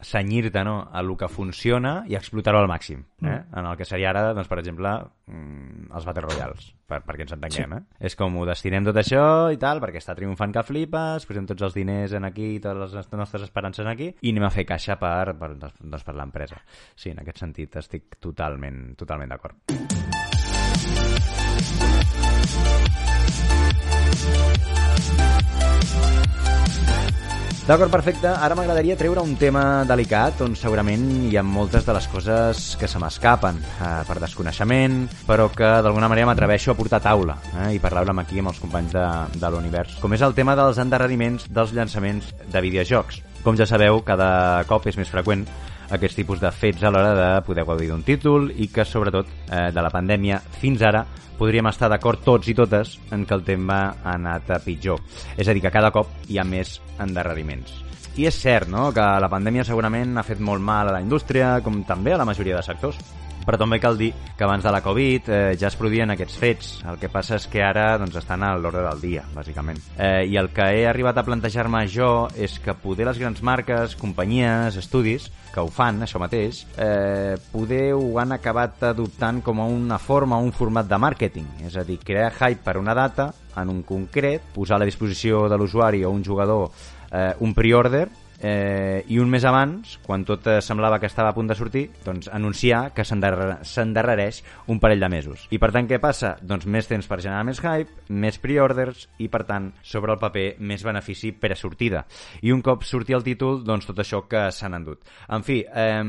senyir-te no, a lo que funciona i explotar-ho al màxim. Eh? En el que seria ara, doncs, per exemple, mm, els Battle Royals, per, perquè ens entenguem. Eh? És com ho destinem tot això i tal, perquè està triomfant que flipes, posem tots els diners en aquí, totes les nostres esperances en aquí, i anem a fer caixa per, per, doncs, per l'empresa. Sí, en aquest sentit estic totalment, totalment d'acord. D'acord, perfecte. Ara m'agradaria treure un tema delicat on segurament hi ha moltes de les coses que se m'escapen eh, per desconeixement, però que d'alguna manera m'atreveixo a portar a taula eh, i parlar-ne aquí amb els companys de, de l'univers, com és el tema dels endarreriments dels llançaments de videojocs. Com ja sabeu, cada cop és més freqüent aquests tipus de fets a l'hora de poder gaudir d'un títol i que, sobretot, eh, de la pandèmia fins ara, podríem estar d'acord tots i totes en que el tema ha anat a pitjor. És a dir, que cada cop hi ha més endarreriments. I és cert, no?, que la pandèmia segurament ha fet molt mal a la indústria, com també a la majoria de sectors. Però també cal dir que abans de la Covid eh, ja es produïen aquests fets. El que passa és que ara doncs, estan a l'ordre del dia, bàsicament. Eh, I el que he arribat a plantejar-me jo és que poder les grans marques, companyies, estudis, que ho fan, això mateix, eh, poder ho han acabat adoptant com a una forma, un format de màrqueting. És a dir, crear hype per una data en un concret, posar a la disposició de l'usuari o un jugador eh, un pre-order eh, i un mes abans, quan tot eh, semblava que estava a punt de sortir, doncs anunciar que s'endarre- s'endarrereix un parell de mesos. I per tant, què passa? Doncs més temps per generar més hype, més pre-orders i, per tant, sobre el paper, més benefici per a sortida. I un cop sortir el títol, doncs tot això que s'han endut. En fi, eh,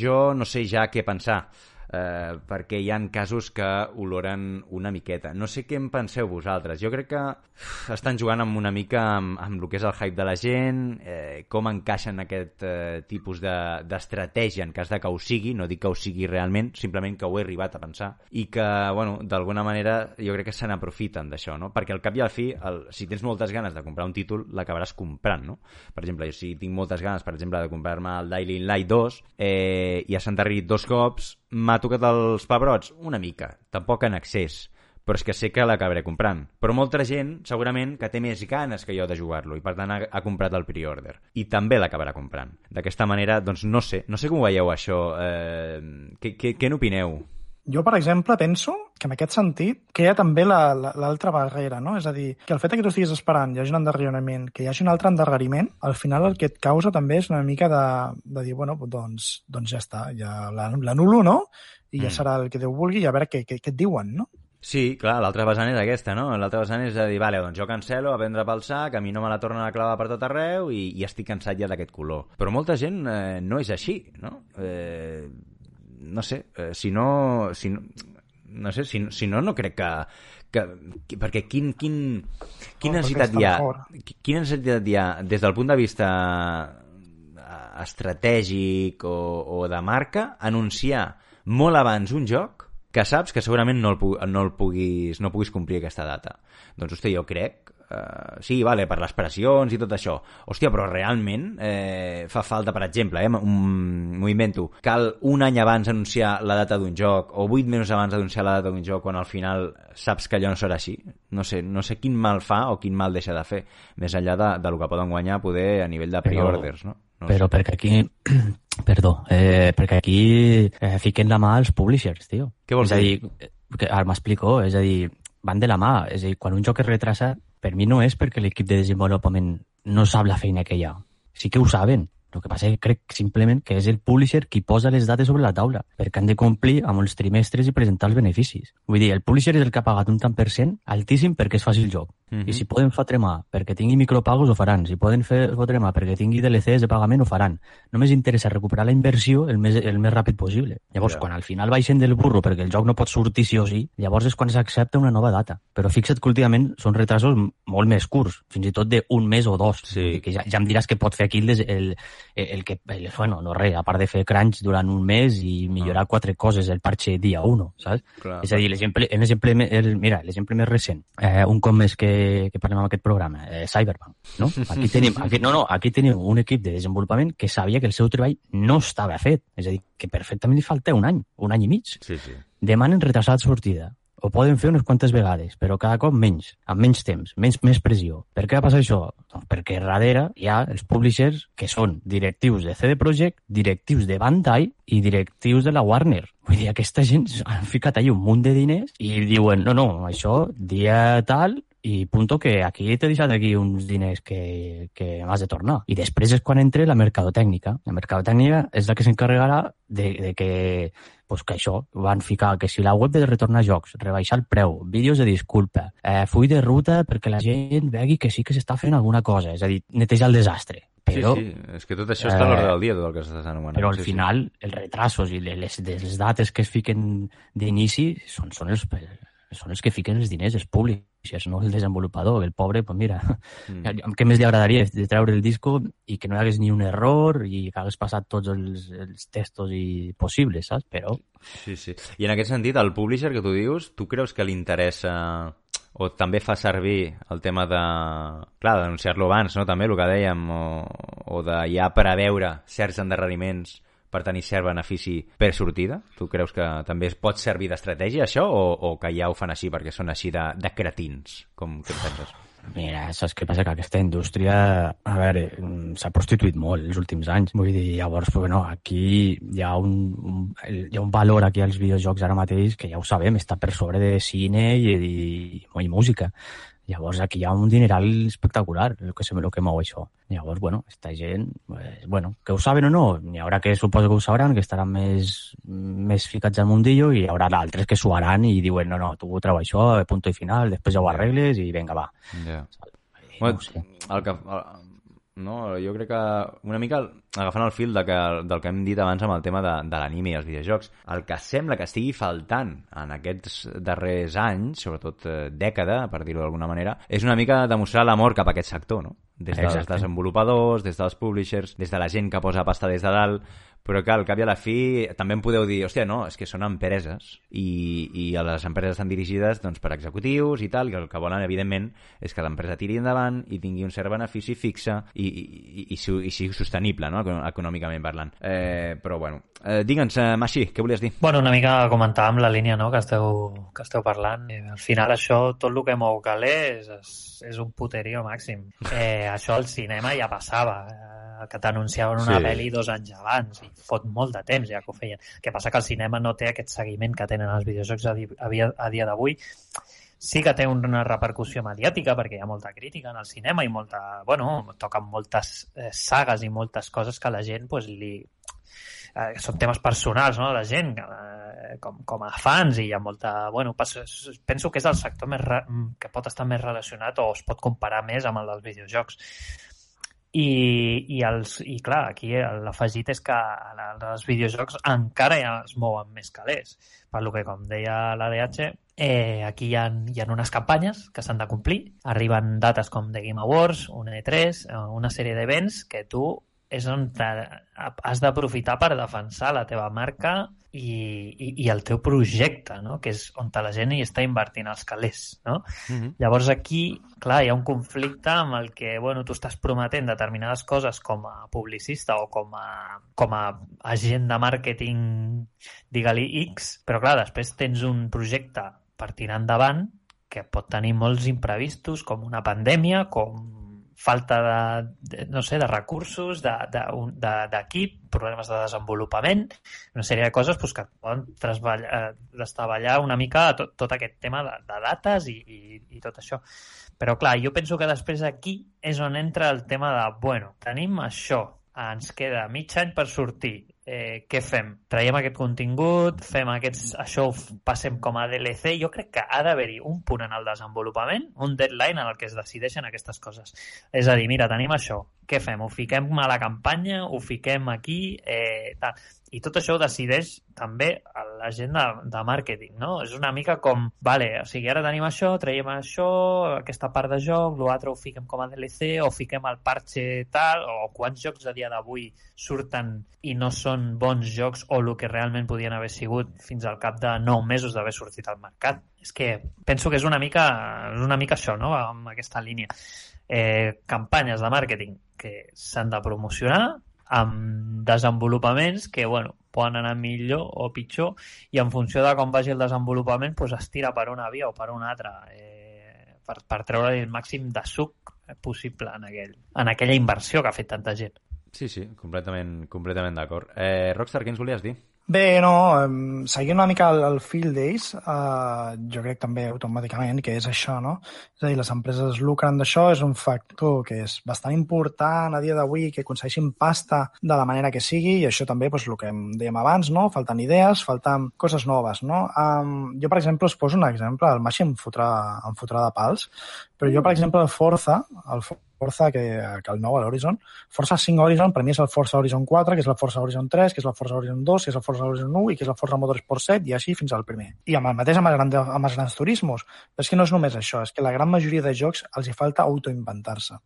jo no sé ja què pensar. Eh, perquè hi han casos que oloren una miqueta. No sé què en penseu vosaltres. Jo crec que uf, estan jugant amb una mica amb, amb el que és el hype de la gent, eh, com encaixen aquest eh, tipus d'estratègia de, en cas de que ho sigui, no dic que ho sigui realment, simplement que ho he arribat a pensar, i que, bueno, d'alguna manera jo crec que se n'aprofiten d'això, no? Perquè al cap i al fi, el, si tens moltes ganes de comprar un títol, l'acabaràs comprant, no? Per exemple, si tinc moltes ganes, per exemple, de comprar-me el Daily Light 2 eh, i ja s'ha endarrerit dos cops, m'ha tocat els pebrots? Una mica, tampoc en excés però és que sé que l'acabaré comprant. Però molta gent, segurament, que té més ganes que jo de jugar-lo i per tant ha, ha comprat el pre-order. I també l'acabarà comprant. D'aquesta manera, doncs no sé, no sé com ho veieu això. Eh, què, què, què n'opineu? Jo, per exemple, penso que en aquest sentit que hi ha també l'altra la, barrera, no? És a dir, que el fet que tu estiguis esperant, hi hagi un endarreriment, que hi hagi un altre endarreriment, al final el que et causa també és una mica de, de dir, bueno, doncs, doncs ja està, ja l'anulo, no? I ja mm. serà el que Déu vulgui i a veure què, què, què et diuen, no? Sí, clar, l'altra vessant és aquesta, no? L'altra vessant és de dir, vale, doncs jo cancelo, a prendre pel sac, a mi no me la tornen a clavar per tot arreu i, i estic cansat ja d'aquest color. Però molta gent eh, no és així, no? Eh, no sé, eh, si no... Si no no sé, si, si no, no crec que, que, que perquè quin, quin, quina, necessitat hi ha, quina necessitat hi ha des del punt de vista eh, estratègic o, o de marca anunciar molt abans un joc que saps que segurament no el, no el puguis, no puguis complir aquesta data. Doncs, hosti, jo crec Uh, sí, vale, per les pressions i tot això. Hòstia, però realment eh, fa falta, per exemple, eh, un, m'ho invento, cal un any abans anunciar la data d'un joc o vuit mesos abans anunciar la data d'un joc quan al final saps que allò no serà així. No sé, no sé quin mal fa o quin mal deixa de fer, més enllà de, de lo que poden guanyar poder a nivell de pre-orders, no? no però sé. perquè aquí Perdó, eh, perquè aquí eh, fiquen la mà als publishers, tio. Què vols és dir? dir? Que, ara m'explico, és a dir, van de la mà. És a dir, quan un joc es retrasa, per mi no és perquè l'equip de desenvolupament no sap la feina que hi ha. Sí que ho saben, el que passa és que crec simplement que és el publisher qui posa les dates sobre la taula, perquè han de complir amb els trimestres i presentar els beneficis. Vull dir, el publisher és el que ha pagat un tant per cent altíssim perquè es faci el joc. -huh. I si poden fotre mà perquè tingui micropagos, ho faran. Si poden fer fotre mà perquè tingui DLCs de pagament, ho faran. Només interessa recuperar la inversió el més, el més ràpid possible. Llavors, yeah. quan al final baixen del burro perquè el joc no pot sortir sí o sí, llavors és quan s'accepta una nova data. Però fixa't que últimament són retrasos molt més curts, fins i tot d'un mes o dos. Sí. Que ja, ja em diràs que pot fer aquí el, el, el que, el, bueno, no res, a part de fer crunch durant un mes i millorar ah. quatre coses el parche dia 1, saps? Clar. És a dir, l'exemple, mira, l'exemple més recent, eh, un cop més que, que parlem en aquest programa, eh, Cyberpunk, no? Aquí tenim, aquí, no, no, aquí tenim un equip de desenvolupament que sabia que el seu treball no estava fet, és a dir, que perfectament li falta un any, un any i mig. Sí, sí. Demanen retrasat sortida ho poden fer unes quantes vegades, però cada cop menys, amb menys temps, menys, més pressió. Per què passa això? Doncs perquè darrere hi ha els publishers que són directius de CD Projekt, directius de Bandai i directius de la Warner. Vull dir, aquesta gent han ficat allà un munt de diners i diuen, no, no, això, dia tal, i punto que aquí t'he deixat aquí uns diners que, que m'has de tornar. I després és quan entra la mercadotècnica. La mercadotècnica és la que s'encarregarà de, de que pues que això, van ficar que si la web de retornar jocs, rebaixar el preu, vídeos de disculpa, eh, full de ruta perquè la gent vegi que sí que s'està fent alguna cosa, és a dir, netejar el desastre. Però, sí, sí, és que tot això està a l'ordre del dia, tot el que s'està anomenant. Però al sí, final, sí. els retrasos i les, les dates que es fiquen d'inici són, són els, són els que fiquen els diners, els publishers, no el desenvolupador. El pobre, pues mira, mm. què més li agradaria de treure el disco i que no hi hagués ni un error i que hagués passat tots els, els testos i possibles, saps? Però... Sí, sí. I en aquest sentit, el publisher que tu dius, tu creus que li interessa o també fa servir el tema de, clar, d'anunciar-lo abans, no? també el que dèiem, o, o de ja preveure certs endarreriments per tenir cert benefici per sortida? Tu creus que també es pot servir d'estratègia això o, o que ja ho fan així perquè són així de, de cretins? Com que penses? Mira, saps què passa? Que aquesta indústria, a veure, s'ha prostituït molt els últims anys. Vull dir, llavors, bueno, aquí hi ha un, un, hi ha un valor aquí als videojocs ara mateix que ja ho sabem, està per sobre de cine i, i, i música. Llavors aquí hi ha un dineral espectacular, el que, el que mou això. Llavors, bueno, esta gent, pues, bueno, que ho saben o no, hi haurà que suposo que ho sabran, que estaran més, més ficats al mundillo i hi haurà d'altres que suaran i diuen, no, no, tu treu això, punt i final, després ja ho arregles i vinga, va. Yeah. No bueno, sé. el que, el, no? Jo crec que una mica agafant el fil de que, del que hem dit abans amb el tema de, de l'anime i els videojocs, el que sembla que estigui faltant en aquests darrers anys, sobretot eh, dècada, per dir-ho d'alguna manera, és una mica demostrar l'amor cap a aquest sector, no? Des dels Exacte. desenvolupadors, des dels publishers, des de la gent que posa pasta des de dalt, però que al cap i a la fi també em podeu dir, hòstia, no, és que són empreses i, i a les empreses estan dirigides doncs, per executius i tal, i el que volen, evidentment, és que l'empresa tiri endavant i tingui un cert benefici fixe i, i, i, i, i sigui sostenible, no?, econòmicament parlant. Eh, però, bueno, eh, digue'ns, eh, Maxi, què volies dir? Bueno, una mica comentàvem la línia no, que, esteu, que esteu parlant. Eh, al final això, tot el que mou calés és, és un puterio màxim. Eh, això al cinema ja passava. Eh, que t'anunciaven una sí. pel·li dos anys abans i fot molt de temps ja que ho feien. El que passa que el cinema no té aquest seguiment que tenen els videojocs a, di a, dia- a dia d'avui. Sí que té una repercussió mediàtica perquè hi ha molta crítica en el cinema i molta, bueno, toquen moltes eh, sagues i moltes coses que la gent pues, li, eh, són temes personals, no?, la gent, eh, com, com a fans, i hi ha molta... Bueno, penso que és el sector més que pot estar més relacionat o es pot comparar més amb el dels videojocs. I, i, els, i clar, aquí l'afegit és que la- els videojocs encara ja es mouen més calés. Per lo que, com deia l'ADH, eh, aquí hi ha, hi ha unes campanyes que s'han de complir. Arriben dates com The Game Awards, un E3, eh, una sèrie d'events que tu és on has d'aprofitar per defensar la teva marca i, i, i el teu projecte, no? que és on la gent hi està invertint els calés. No? Mm -hmm. Llavors aquí, clar, hi ha un conflicte amb el que, bueno, tu estàs prometent determinades coses com a publicista o com a, com a agent de màrqueting, digue-li X, però clar, després tens un projecte per tirar endavant que pot tenir molts imprevistos, com una pandèmia, com falta de, de no sé, de recursos, d'equip, de, de, d'equip, problemes de desenvolupament, una sèrie de coses pues, que poden eh, destaballar una mica tot, tot aquest tema de, de dates i, i, i tot això. Però clar, jo penso que després aquí és on entra el tema de, bueno, tenim això, ens queda mig any per sortir, eh, què fem? Traiem aquest contingut, fem aquests, això ho passem com a DLC. Jo crec que ha d'haver-hi un punt en el desenvolupament, un deadline en el que es decideixen aquestes coses. És a dir, mira, tenim això, què fem? Ho fiquem a la campanya, ho fiquem aquí, eh, tal. I tot això ho decideix també la gent de, de màrqueting, no? És una mica com, vale, o sigui, ara tenim això, traiem això, aquesta part de joc, l'altre ho fiquem com a DLC, o fiquem el parche tal, o quants jocs a dia d'avui surten i no són bons jocs o el que realment podien haver sigut fins al cap de 9 mesos d'haver sortit al mercat. És que penso que és una mica, és una mica això, no?, amb aquesta línia. Eh, campanyes de màrqueting que s'han de promocionar amb desenvolupaments que, bueno, poden anar millor o pitjor i en funció de com vagi el desenvolupament pues, es tira per una via o per una altra eh, per, per treure el màxim de suc possible en, aquell, en aquella inversió que ha fet tanta gent. Sí, sí, completament, completament d'acord. Eh, Rockstar, què ens volies dir? Bé, no, seguint una mica el, el fil d'ells, eh, jo crec també automàticament que és això, no? És a dir, les empreses lucren d'això, és un factor que és bastant important a dia d'avui, que aconsegueixin pasta de la manera que sigui, i això també, doncs, el que em dèiem abans, no? Falten idees, falten coses noves, no? Um, jo, per exemple, us poso un exemple, el Maxi em fotrà, em fotrà de pals, però jo, per exemple, el Forza, el Forza, que, que el nou, l'Horizon, Forza 5 Horizon, per mi és el Forza Horizon 4, que és el Forza Horizon 3, que és el Forza Horizon 2, que és el Forza Horizon 1 i que és el Forza Motorsport 7, i així fins al primer. I amb el mateix amb els, grans, amb els grans turismos. Però és que no és només això, és que la gran majoria de jocs els hi falta autoinventar-se.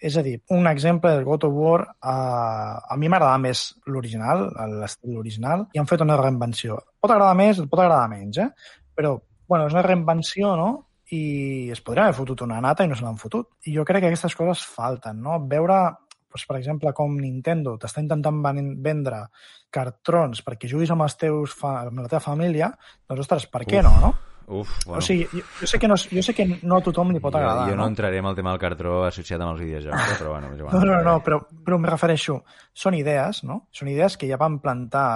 És a dir, un exemple del God of War, eh, a mi m'agradava més l'original, l'estil original, i han fet una reinvenció. Pot agradar més, pot agradar menys, eh? Però, bueno, és una reinvenció, no?, i es podria haver fotut una nata i no se l'han fotut. I jo crec que aquestes coses falten, no? Veure, doncs, per exemple, com Nintendo t'està intentant ven- vendre cartrons perquè juguis amb, els teus fa amb la teva família, doncs, ostres, per què Uf. no, no? Uf, bueno, O sigui, jo, jo, sé que no, jo sé que no a tothom li pot agradar, jo, jo no no? entraré en el tema del cartró associat amb els videojocs, però bueno, igual. No, no, no, però, però em refereixo, són idees, no? Són idees que ja van plantar,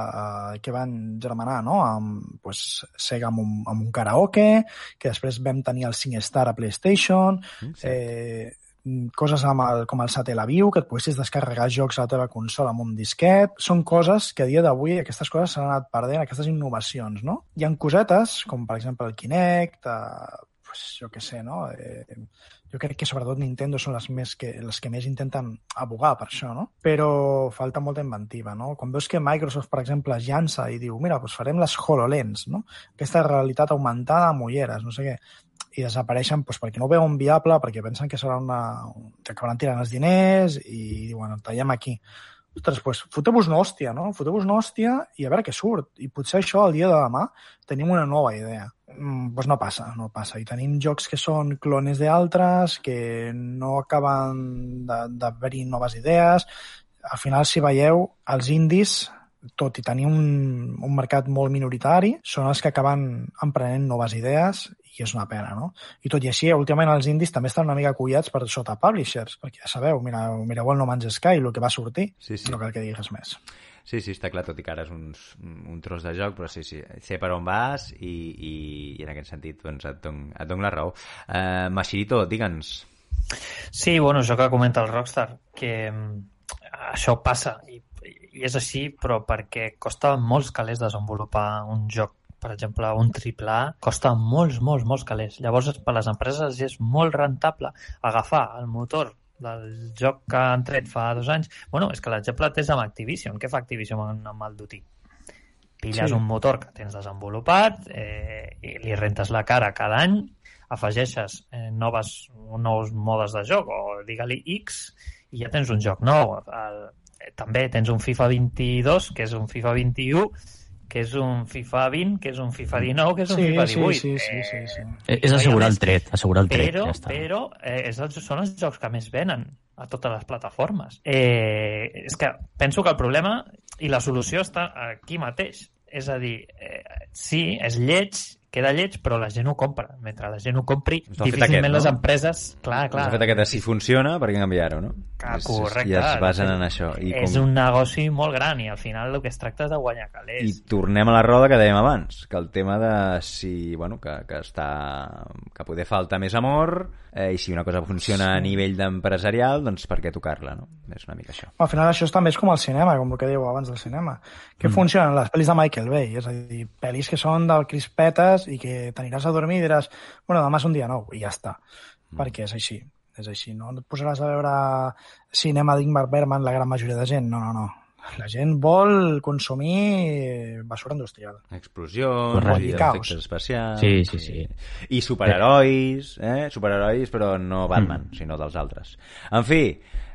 eh, que van germanar, no? Amb, pues, Sega amb un, amb un karaoke, que després vam tenir el SingStar a PlayStation, Mm, sí. eh, coses amb el, com el Satellaview, que et poguessis descarregar jocs a la teva consola amb un disquet. Són coses que a dia d'avui aquestes coses s'han anat perdent, aquestes innovacions, no? Hi ha cosetes, com per exemple el Kinect, eh, pues, jo què sé, no? Eh, jo crec que sobretot Nintendo són les, més que, les que més intenten abogar per això, no? Però falta molta inventiva, no? Quan veus que Microsoft, per exemple, es llança i diu, mira, doncs farem les HoloLens, no? Aquesta realitat augmentada amb ulleres, no sé què, i desapareixen doncs, perquè no ho veuen viable, perquè pensen que serà una... que acabaran tirant els diners i diuen, tallem aquí ostres, pues, foteu-vos una hòstia, no? Foteu-vos una hòstia i a veure què surt. I potser això, el dia de demà, tenim una nova idea. Mm, pues no passa, no passa. I tenim jocs que són clones d'altres, que no acaben d'haver-hi noves idees. Al final, si veieu, els indis tot i tenir un, un mercat molt minoritari, són els que acaben emprenent noves idees i és una pena, no? I tot i així, últimament els indis també estan una mica collats per sota publishers, perquè ja sabeu, mira, mireu el No Man's Sky, el que va sortir, sí, sí. no cal que digues més. Sí, sí, està clar, tot i que ara és un, un tros de joc, però sí, sí, sé per on vas i, i, i en aquest sentit doncs, et, don, et dono la raó. Uh, Machirito, digue'ns. Sí, bueno, això que comenta el Rockstar, que mm, això passa i és així, però perquè costa molts calés desenvolupar un joc per exemple, un triple A costa molts, molts, molts calés. Llavors, per les empreses és molt rentable agafar el motor del joc que han tret fa dos anys. Bueno, és que l'exemple és amb Activision. Què fa Activision amb el Duty? Pilles sí. un motor que tens desenvolupat eh, i li rentes la cara cada any, afegeixes eh, noves, nous modes de joc o digue-li X i ja tens un joc nou. El, també tens un FIFA 22, que és un FIFA 21, que és un FIFA 20, que és un FIFA 19, que és un sí, FIFA 18. Sí, sí, sí, sí, sí. Eh, és assegurar el tret, assegurar el tret, però, ja està. Però eh, és els, són els jocs que més venen a totes les plataformes. Eh, és que penso que el problema i la solució està aquí mateix. És a dir, eh, sí, és lleig queda lleig, però la gent ho compra. Mentre la gent ho compri, difícilment aquest, no? les empreses... Clar, clar. S'ha fet aquest, si funciona, per què canviar-ho, no? Ah, correcte. I es basen en això. I és com... un negoci molt gran i al final el que es tracta és de guanyar calés. I tornem a la roda que dèiem abans, que el tema de si, bueno, que, que està... que poder falta més amor eh, i si una cosa funciona sí. a nivell d'empresarial, doncs per què tocar-la, no? És una mica això. Al final això també és com el cinema, com el que diu abans del cinema. Que mm. funcionen les pel·lis de Michael Bay, és a dir, pel·lis que són del Chris Petas i que t'aniràs a dormir i diràs, bueno, demà és un dia nou, i ja està. Mm. Perquè és així, és així, no? No et posaràs a veure cinema d'Ingmar Bergman la gran majoria de gent, no, no, no. La gent vol consumir basura industrial. Explosions, i efectes especials... Sí, sí, sí. I superherois, eh? Superherois, però no Batman, mm. sinó dels altres. En fi,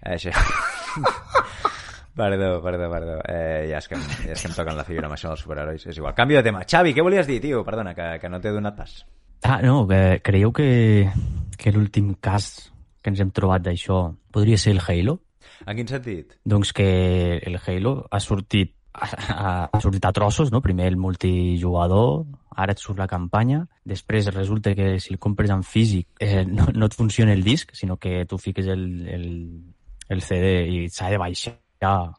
això... Perdó, perdó, perdó. Eh, ja, és que, ja és que em toquen la fibra amb això dels superherois. És igual. Canvi de tema. Xavi, què volies dir, tio? Perdona, que, que no t'he donat pas. Ah, no, que creieu que, que l'últim cas que ens hem trobat d'això podria ser el Halo? En quin sentit? Doncs que el Halo ha sortit ha, ha sortit a trossos, no? Primer el multijugador, ara et surt la campanya, després resulta que si el compres en físic eh, no, no et funciona el disc, sinó que tu fiques el, el, el CD i s'ha de baixar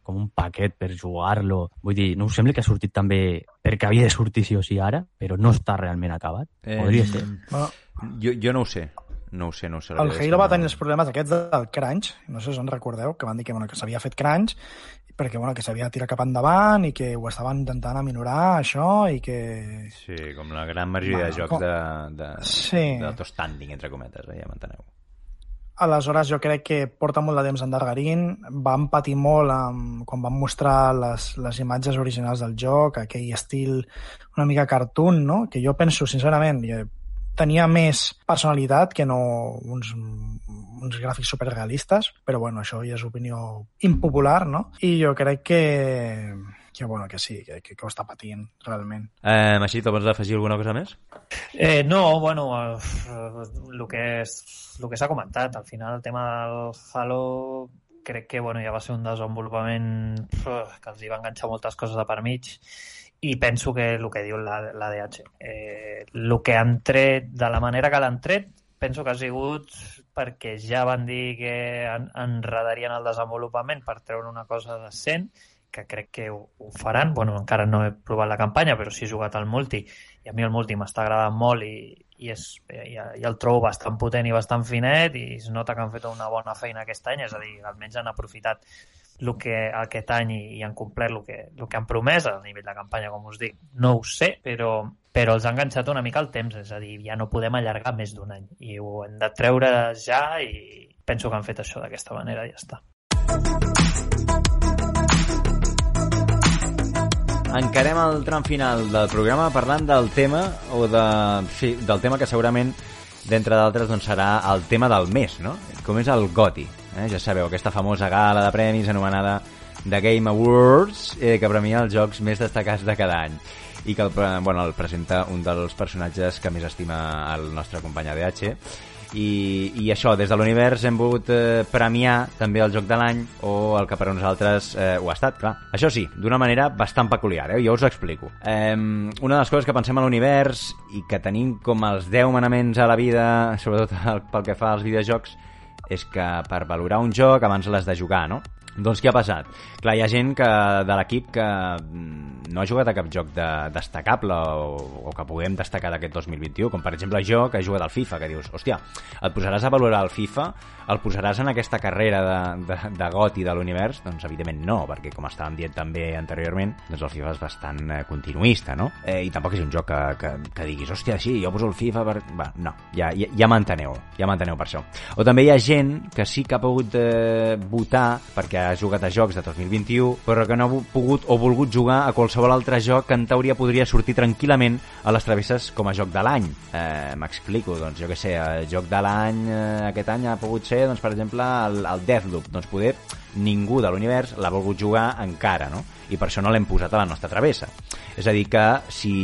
com un paquet per jugar-lo. Vull dir, no us sembla que ha sortit també perquè havia de sortir sí o sí ara, però no està realment acabat? Eh, Podria ser. Bueno, jo, jo no ho sé. No ho sé, no ho sé. El Halo va tenir els problemes aquests del crunch, no sé si en recordeu, que van dir que, bueno, que s'havia fet crunch perquè bueno, que s'havia de tirar cap endavant i que ho estaven intentant aminorar, això, i que... Sí, com la gran majoria bueno, de jocs com... de, de, sí. de standing, entre cometes, eh, ja m'enteneu. Aleshores, jo crec que porta molt de temps endarrerint. Vam patir molt amb, quan vam mostrar les, les imatges originals del joc, aquell estil una mica cartoon, no? que jo penso, sincerament, tenia més personalitat que no uns, uns gràfics superrealistes, però bueno, això ja és opinió impopular, no? I jo crec que que, bueno, que sí, que, que, que ho està patint, realment. Eh, Machito, vols afegir alguna cosa més? Eh, no, bueno, el que és, el que s'ha comentat, al final el tema del Halo crec que bueno, ja va ser un desenvolupament que els hi va enganxar moltes coses de per mig i penso que el que diu l'ADH eh, el que han tret, de la manera que l'han tret penso que ha sigut perquè ja van dir que enredarien el desenvolupament per treure una cosa decent que crec que ho, ho faran. Bueno, encara no he provat la campanya, però sí he jugat al multi i a mi el multi m'està agradant molt i, i, és, i, i el trobo bastant potent i bastant finet i es nota que han fet una bona feina aquest any, és a dir, almenys han aprofitat el que aquest any i, i han complert el que, el que han promès a nivell de campanya, com us dic, no ho sé, però, però els ha enganxat una mica el temps, és a dir, ja no podem allargar més d'un any i ho hem de treure ja i penso que han fet això d'aquesta manera i ja està. Encarem el tram final del programa parlant del tema o de, sí, del tema que segurament d'entre d'altres doncs, serà el tema del mes, no? Com és el GOTI. Eh? Ja sabeu, aquesta famosa gala de premis anomenada The Game Awards, eh, que premia els jocs més destacats de cada any i que el, bueno, el presenta un dels personatges que més estima el nostre company ADH i, i això, des de l'univers hem volgut eh, premiar també el joc de l'any o el que per nosaltres eh, ho ha estat, clar. Això sí, d'una manera bastant peculiar, eh? jo us ho explico. Eh, una de les coses que pensem a l'univers i que tenim com els 10 manaments a la vida, sobretot pel que fa als videojocs, és que per valorar un joc abans l'has de jugar, no? Doncs què ha passat? Clar, hi ha gent que, de l'equip que mm, no ha jugat a cap joc de, destacable o, o que puguem destacar d'aquest 2021, com per exemple jo, que he jugat al FIFA, que dius, hòstia, et posaràs a valorar el FIFA, el posaràs en aquesta carrera de, de, de goti de l'univers? Doncs evidentment no, perquè com estàvem dient també anteriorment, doncs el FIFA és bastant eh, continuista, no? Eh, I tampoc és un joc que, que, que diguis, hòstia, sí, jo poso el FIFA per... Va, no, ja, ja, ja m'enteneu, ja m'enteneu per això. O també hi ha gent que sí que ha pogut eh, votar perquè ha jugat a jocs de 2021, però que no ha pogut o volgut jugar a qualsevol altre joc que en teoria podria sortir tranquil·lament a les travesses com a joc de l'any. Eh, M'explico, doncs jo que sé, el joc de l'any eh, aquest any ha pogut ser, doncs, per exemple, el, el Deathloop. Doncs poder ningú de l'univers l'ha volgut jugar encara, no? I per això no l'hem posat a la nostra travessa. És a dir que si,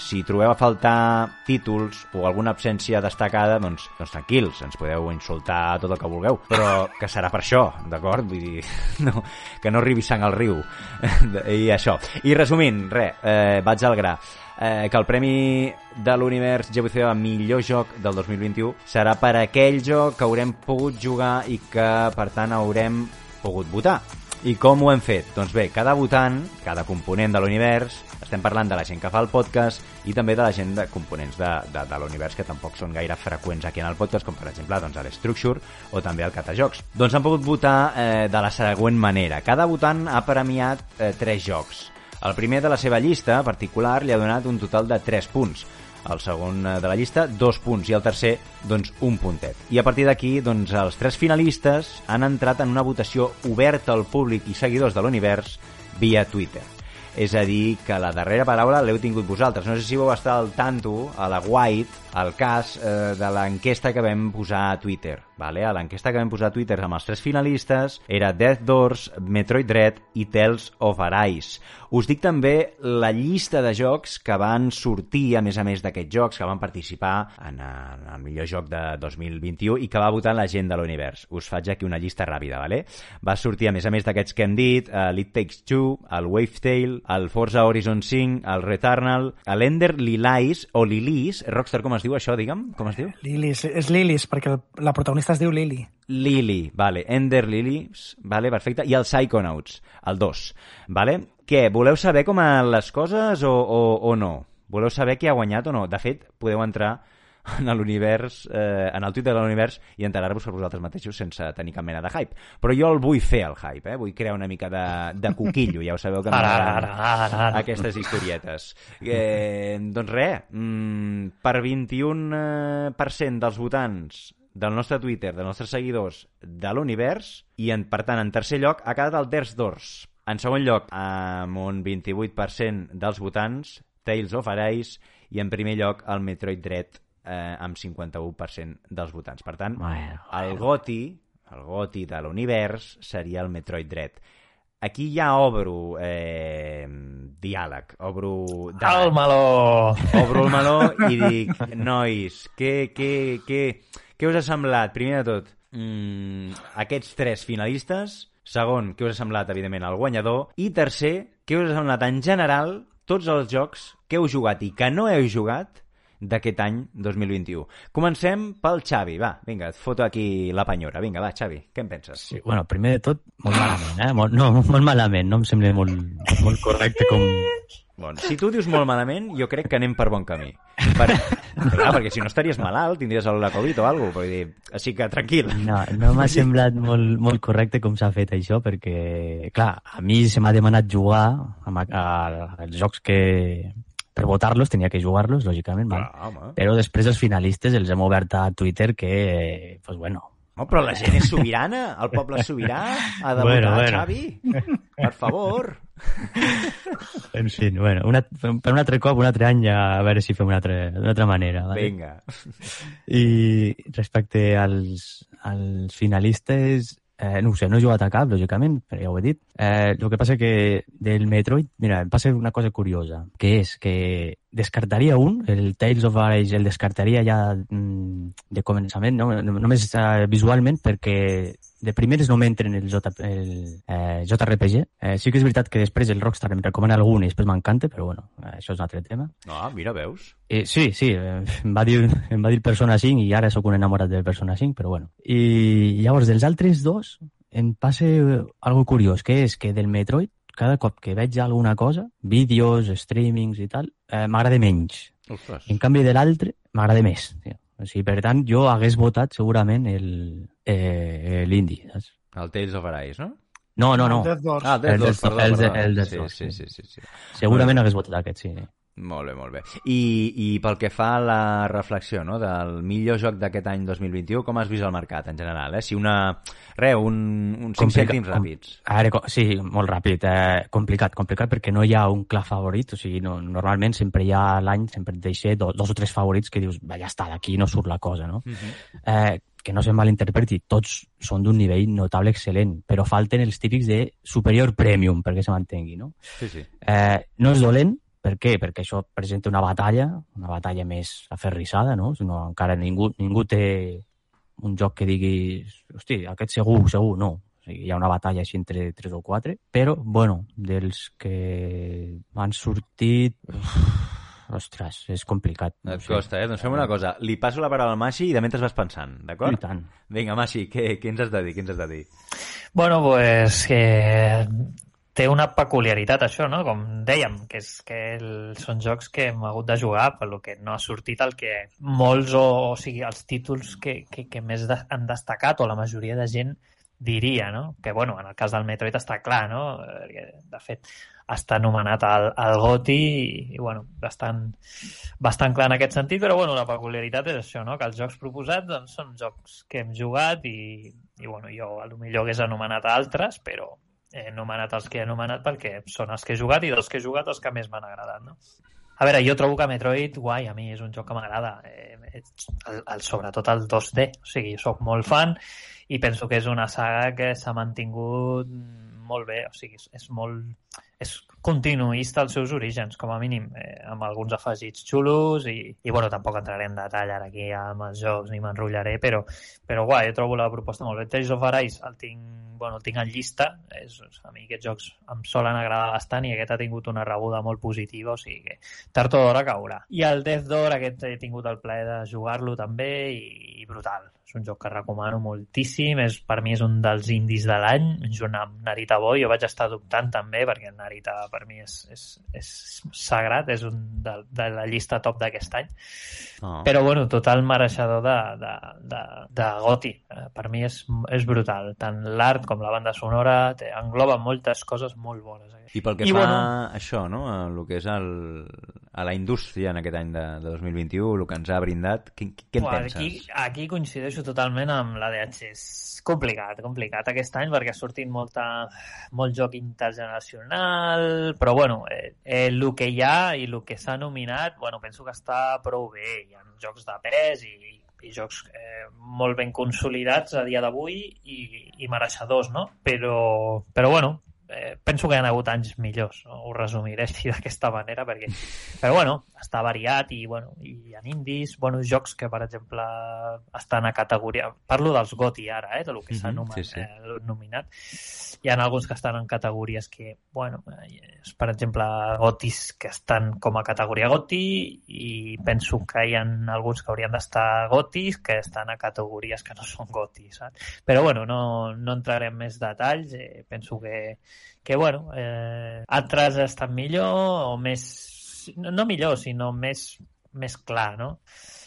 si trobeu a faltar títols o alguna absència destacada, doncs, doncs tranquils, ens podeu insultar tot el que vulgueu, però que serà per això, d'acord? Vull dir, no, que no arribi sang al riu. I això. I resumint, res, eh, vaig al gra eh, que el Premi de l'Univers GVC a millor joc del 2021 serà per aquell joc que haurem pogut jugar i que, per tant, haurem pogut votar. I com ho hem fet? Doncs bé, cada votant, cada component de l'univers, estem parlant de la gent que fa el podcast i també de la gent de components de, de, de l'univers que tampoc són gaire freqüents aquí en el podcast, com per exemple doncs, l'Structure o també el Catajocs. Doncs han pogut votar eh, de la següent manera. Cada votant ha premiat eh, tres jocs. El primer de la seva llista particular li ha donat un total de 3 punts el segon eh, de la llista, dos punts, i el tercer, doncs, un puntet. I a partir d'aquí, doncs, els tres finalistes han entrat en una votació oberta al públic i seguidors de l'univers via Twitter. És a dir, que la darrera paraula l'heu tingut vosaltres. No sé si vau estar al tanto, a la White, el cas eh, de l'enquesta que vam posar a Twitter. Vale? A l'enquesta que vam posar a Twitter amb els tres finalistes era Death Doors, Metroid Dread i Tales of Arise. Us dic també la llista de jocs que van sortir, a més a més d'aquests jocs, que van participar en, el millor joc de 2021 i que va votar la gent de l'univers. Us faig aquí una llista ràpida, vale? Va sortir, a més a més d'aquests que hem dit, uh, It Takes Two, el Wavetail, el Forza Horizon 5, el Returnal, l'Ender Lilies, o Lilis, Rockstar com es diu això, digue'm? Com es diu? Lilis, és Lilis, perquè la protagonista es diu Lily. Lily, vale. Ender Lilies, vale, perfecte. I el Psychonauts, el 2, vale. Què, voleu saber com han les coses o, o, o no? Voleu saber qui ha guanyat o no? De fet, podeu entrar en l'univers, eh, en el Twitter de l'univers i enterar-vos per vosaltres mateixos sense tenir cap mena de hype. Però jo el vull fer, el hype, eh? vull crear una mica de, de coquillo, ja ho sabeu que m'agraden aquestes historietes. Eh, doncs res, mm, per 21% eh, dels votants del nostre Twitter, dels nostres seguidors de l'univers, i en, per tant, en tercer lloc ha quedat el Ders d'Ors. En segon lloc, amb un 28% dels votants, Tales of Arise, i en primer lloc el Metroid Dread eh, amb 51% dels votants. Per tant, bueno, el GOTI, el GOTI de l'univers seria el Metroid Dread. Aquí ja obro eh, diàleg, obro... El meló! Obro el meló i dic, nois, què, què, què, què us ha semblat? Primer de tot, mm, aquests tres finalistes. Segon, què us ha semblat, evidentment, el guanyador. I tercer, què us ha semblat en general tots els jocs que heu jugat i que no heu jugat d'aquest any 2021. Comencem pel Xavi. Va, vinga, et foto aquí la penyora. Vinga, va, Xavi, què en penses? Sí, bueno, primer de tot, molt malament, eh? Molt, no, molt malament, no em sembla molt, molt correcte com, Bon, si tu dius molt malament, jo crec que anem per bon camí. Per... Clar, perquè si no estaries malalt, tindries la Covid o alguna cosa. Vull dir, així que tranquil. No, no m'ha semblat molt, molt correcte com s'ha fet això, perquè, clar, a mi se m'ha demanat jugar amb, a, a, als jocs que, per votar-los tenia que jugar-los, lògicament, val? Home. però després els finalistes els hem obert a Twitter que, pues bueno, No, però la gent és sobirana, el poble és sobirà, ha de Bueno, votar, bueno. Xavi. Per favor. en fi, bueno, una, per un altre cop, un altre any, a veure si fem una altra manera. Vale? Vinga. I respecte als, als finalistes, eh, no ho sé, no he jugat a cap, lògicament, però ja ho he dit. Eh, el que passa que del Metroid, mira, em passa una cosa curiosa, que és que descartaria un, el Tales of Arise el descartaria ja mm, de començament, no? No- només eh, visualment, perquè de primeres no m'entren el, J, el eh, JRPG. Eh, sí que és veritat que després el Rockstar em recomana algun i després m'encanta, però bueno, això és un altre tema. No, mira, veus? Eh, sí, sí, eh, em va, dir, em va dir Persona 5 i ara sóc un enamorat de Persona 5, però bueno. I llavors, dels altres dos, em passa algo curiós, que és que del Metroid, cada cop que veig alguna cosa, vídeos, streamings i tal, eh, m'agrada menys. Ostres. En canvi, de l'altre, m'agrada més. Tio. O sigui, per tant, jo hagués votat segurament el eh, saps? El Tales of Arise, no? No, no, no. Death Doors. Ah, el Death El Doors, Death- perdó, el perdó. el Death sí, Doors, sí, sí. sí, sí, sí. Segurament hagués votat aquest, sí. Molt bé, molt bé. I, I pel que fa a la reflexió no, del millor joc d'aquest any 2021, com has vist el mercat en general? Eh? Si una... Re, un, un 5 Complica- cèntims ràpids. A veure, sí, molt ràpid. Eh, complicat, complicat perquè no hi ha un clar favorit. O sigui, no, normalment sempre hi ha l'any, sempre et deixa do, dos o tres favorits que dius, va, ja està, d'aquí no surt la cosa, no? Uh -huh. Eh, que no se malinterpreti, tots són d'un nivell notable excel·lent, però falten els típics de superior premium, perquè se mantengui, no? Sí, sí. Eh, no és dolent, per què? Perquè això presenta una batalla, una batalla més aferrissada, no? Si no encara ningú, ningú té un joc que digui, hosti, aquest segur, segur, no. O sigui, hi ha una batalla així entre 3 o 4, però, bueno, dels que han sortit... Uf, ostres, és complicat. no Et sé. costa, eh? Doncs fem una cosa. Li passo la paraula al Maxi i de mentre vas pensant, I d'acord? tant. Vinga, Maxi, què, què ens has de dir? Què ens has de dir? Bueno, pues que té una peculiaritat això, no? Com dèiem, que és que el, són jocs que hem hagut de jugar, per lo que no ha sortit el que molts, o, o sigui, els títols que, que, que més de, han destacat, o la majoria de gent diria, no? Que, bueno, en el cas del Metroid està clar, no? De fet, està anomenat al, al GOTI i, i, bueno, bastant, bastant clar en aquest sentit, però, bueno, la peculiaritat és això, no? Que els jocs proposats doncs, són jocs que hem jugat i, i bueno, jo a lo millor hagués anomenat altres, però he anomenat els que he anomenat perquè són els que he jugat i dels que he jugat els que més m'han agradat, no? A veure, jo trobo que Metroid, guai, a mi és un joc que m'agrada, eh, el, el, sobretot el 2D, o sigui, sóc molt fan i penso que és una saga que s'ha mantingut molt bé, o sigui, és, és molt és continuista als seus orígens, com a mínim, eh, amb alguns afegits xulos i, i bueno, tampoc entraré en detall ara aquí amb els jocs ni m'enrotllaré, però, però guai, jo trobo la proposta molt bé. Tales of Arise el tinc, bueno, el tinc en llista, és, a mi aquests jocs em solen agradar bastant i aquest ha tingut una rebuda molt positiva, o sigui que tard o d'hora caurà. I el Death Door, aquest he tingut el plaer de jugar-lo també i, i brutal. És un joc que recomano moltíssim, és, per mi és un dels indis de l'any, junt amb Narita Boy, jo vaig estar dubtant també, perquè Narita per mi és, és, és sagrat, és un de, de la llista top d'aquest any. Oh. Però, bueno, total mereixedor de, de, de, de Goti. Eh, Per mi és, és brutal. Tant l'art com la banda sonora té, engloba moltes coses molt bones. I pel que I, fa bueno- a això, no? a el que és el, a la indústria en aquest any de, de 2021, el que ens ha brindat, què, què en penses? Aquí, aquí coincideixo totalment amb la DH. És complicat, complicat aquest any perquè ha sortit molta, molt joc intergeneracional, però bueno, eh, eh, el que hi ha i el que s'ha nominat, bueno, penso que està prou bé. Hi ha jocs de pes i, i jocs eh, molt ben consolidats a dia d'avui i, i mereixedors, no? Però, però bueno, eh, penso que hi ha hagut anys millors, no? ho resumiré així d'aquesta manera, perquè, però bueno, està variat i, bueno, i ha indis, bueno, jocs que, per exemple, estan a categoria... Parlo dels GOTY ara, eh, del que s'ha Mhm, nomen- sí, sí. eh, nominat. Hi ha alguns que estan en categories que, bueno, eh, per exemple, GOTYs que estan com a categoria GOTY i penso que hi ha alguns que haurien d'estar GOTYs que estan a categories que no són GOTY, saps? Però, bueno, no, no entraré en més detalls. Eh, penso que que bueno, eh, altres estan millor o més... No millor, sinó més, més clar, no?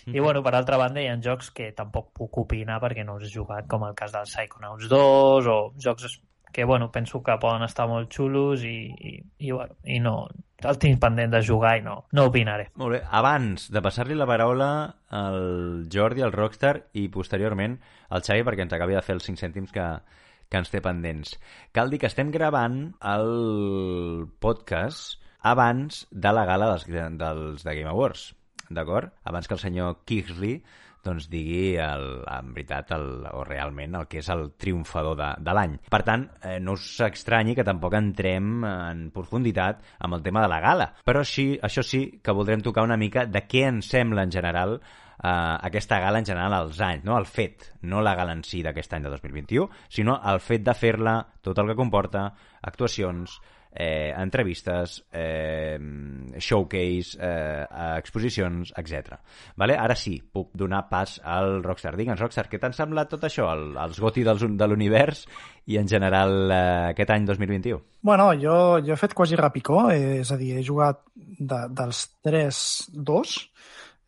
I bueno, per altra banda hi ha jocs que tampoc puc opinar perquè no els he jugat, com el cas del Psychonauts 2 o jocs que bueno, penso que poden estar molt xulos i, i, i, bueno, i no, el tinc pendent de jugar i no, no opinaré. Molt bé. Abans de passar-li la paraula al Jordi, al Rockstar, i posteriorment al Xavi, perquè ens acabi de fer els 5 cèntims que, que ens té pendents. Cal dir que estem gravant el podcast abans de la gala dels, dels de Game Awards d'acord? Abans que el senyor Kingsley doncs digui el, en veritat el, o realment el que és el triomfador de, de l'any. Per tant, eh, no us extranyi que tampoc entrem en profunditat amb el tema de la gala, però sí, això sí que voldrem tocar una mica de què ens sembla en general eh, aquesta gala en general als anys, no? el fet, no la gala en si d'aquest any de 2021, sinó el fet de fer-la, tot el que comporta, actuacions, eh, entrevistes, eh, showcase, eh, exposicions, etc. Vale? Ara sí, puc donar pas al Rockstar. Digue'ns, Rockstar, què t'han semblat tot això, el, els goti dels, de l'univers i en general eh, aquest any 2021? Bueno, jo, jo he fet quasi rapicó, eh, és a dir, he jugat de, dels 3, 2,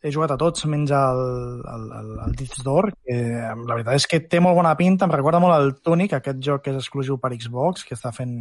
he jugat a tots menys el, el, el, el Dits d'Or, que la veritat és que té molt bona pinta, em recorda molt el Tunic, aquest joc que és exclusiu per Xbox, que està fent,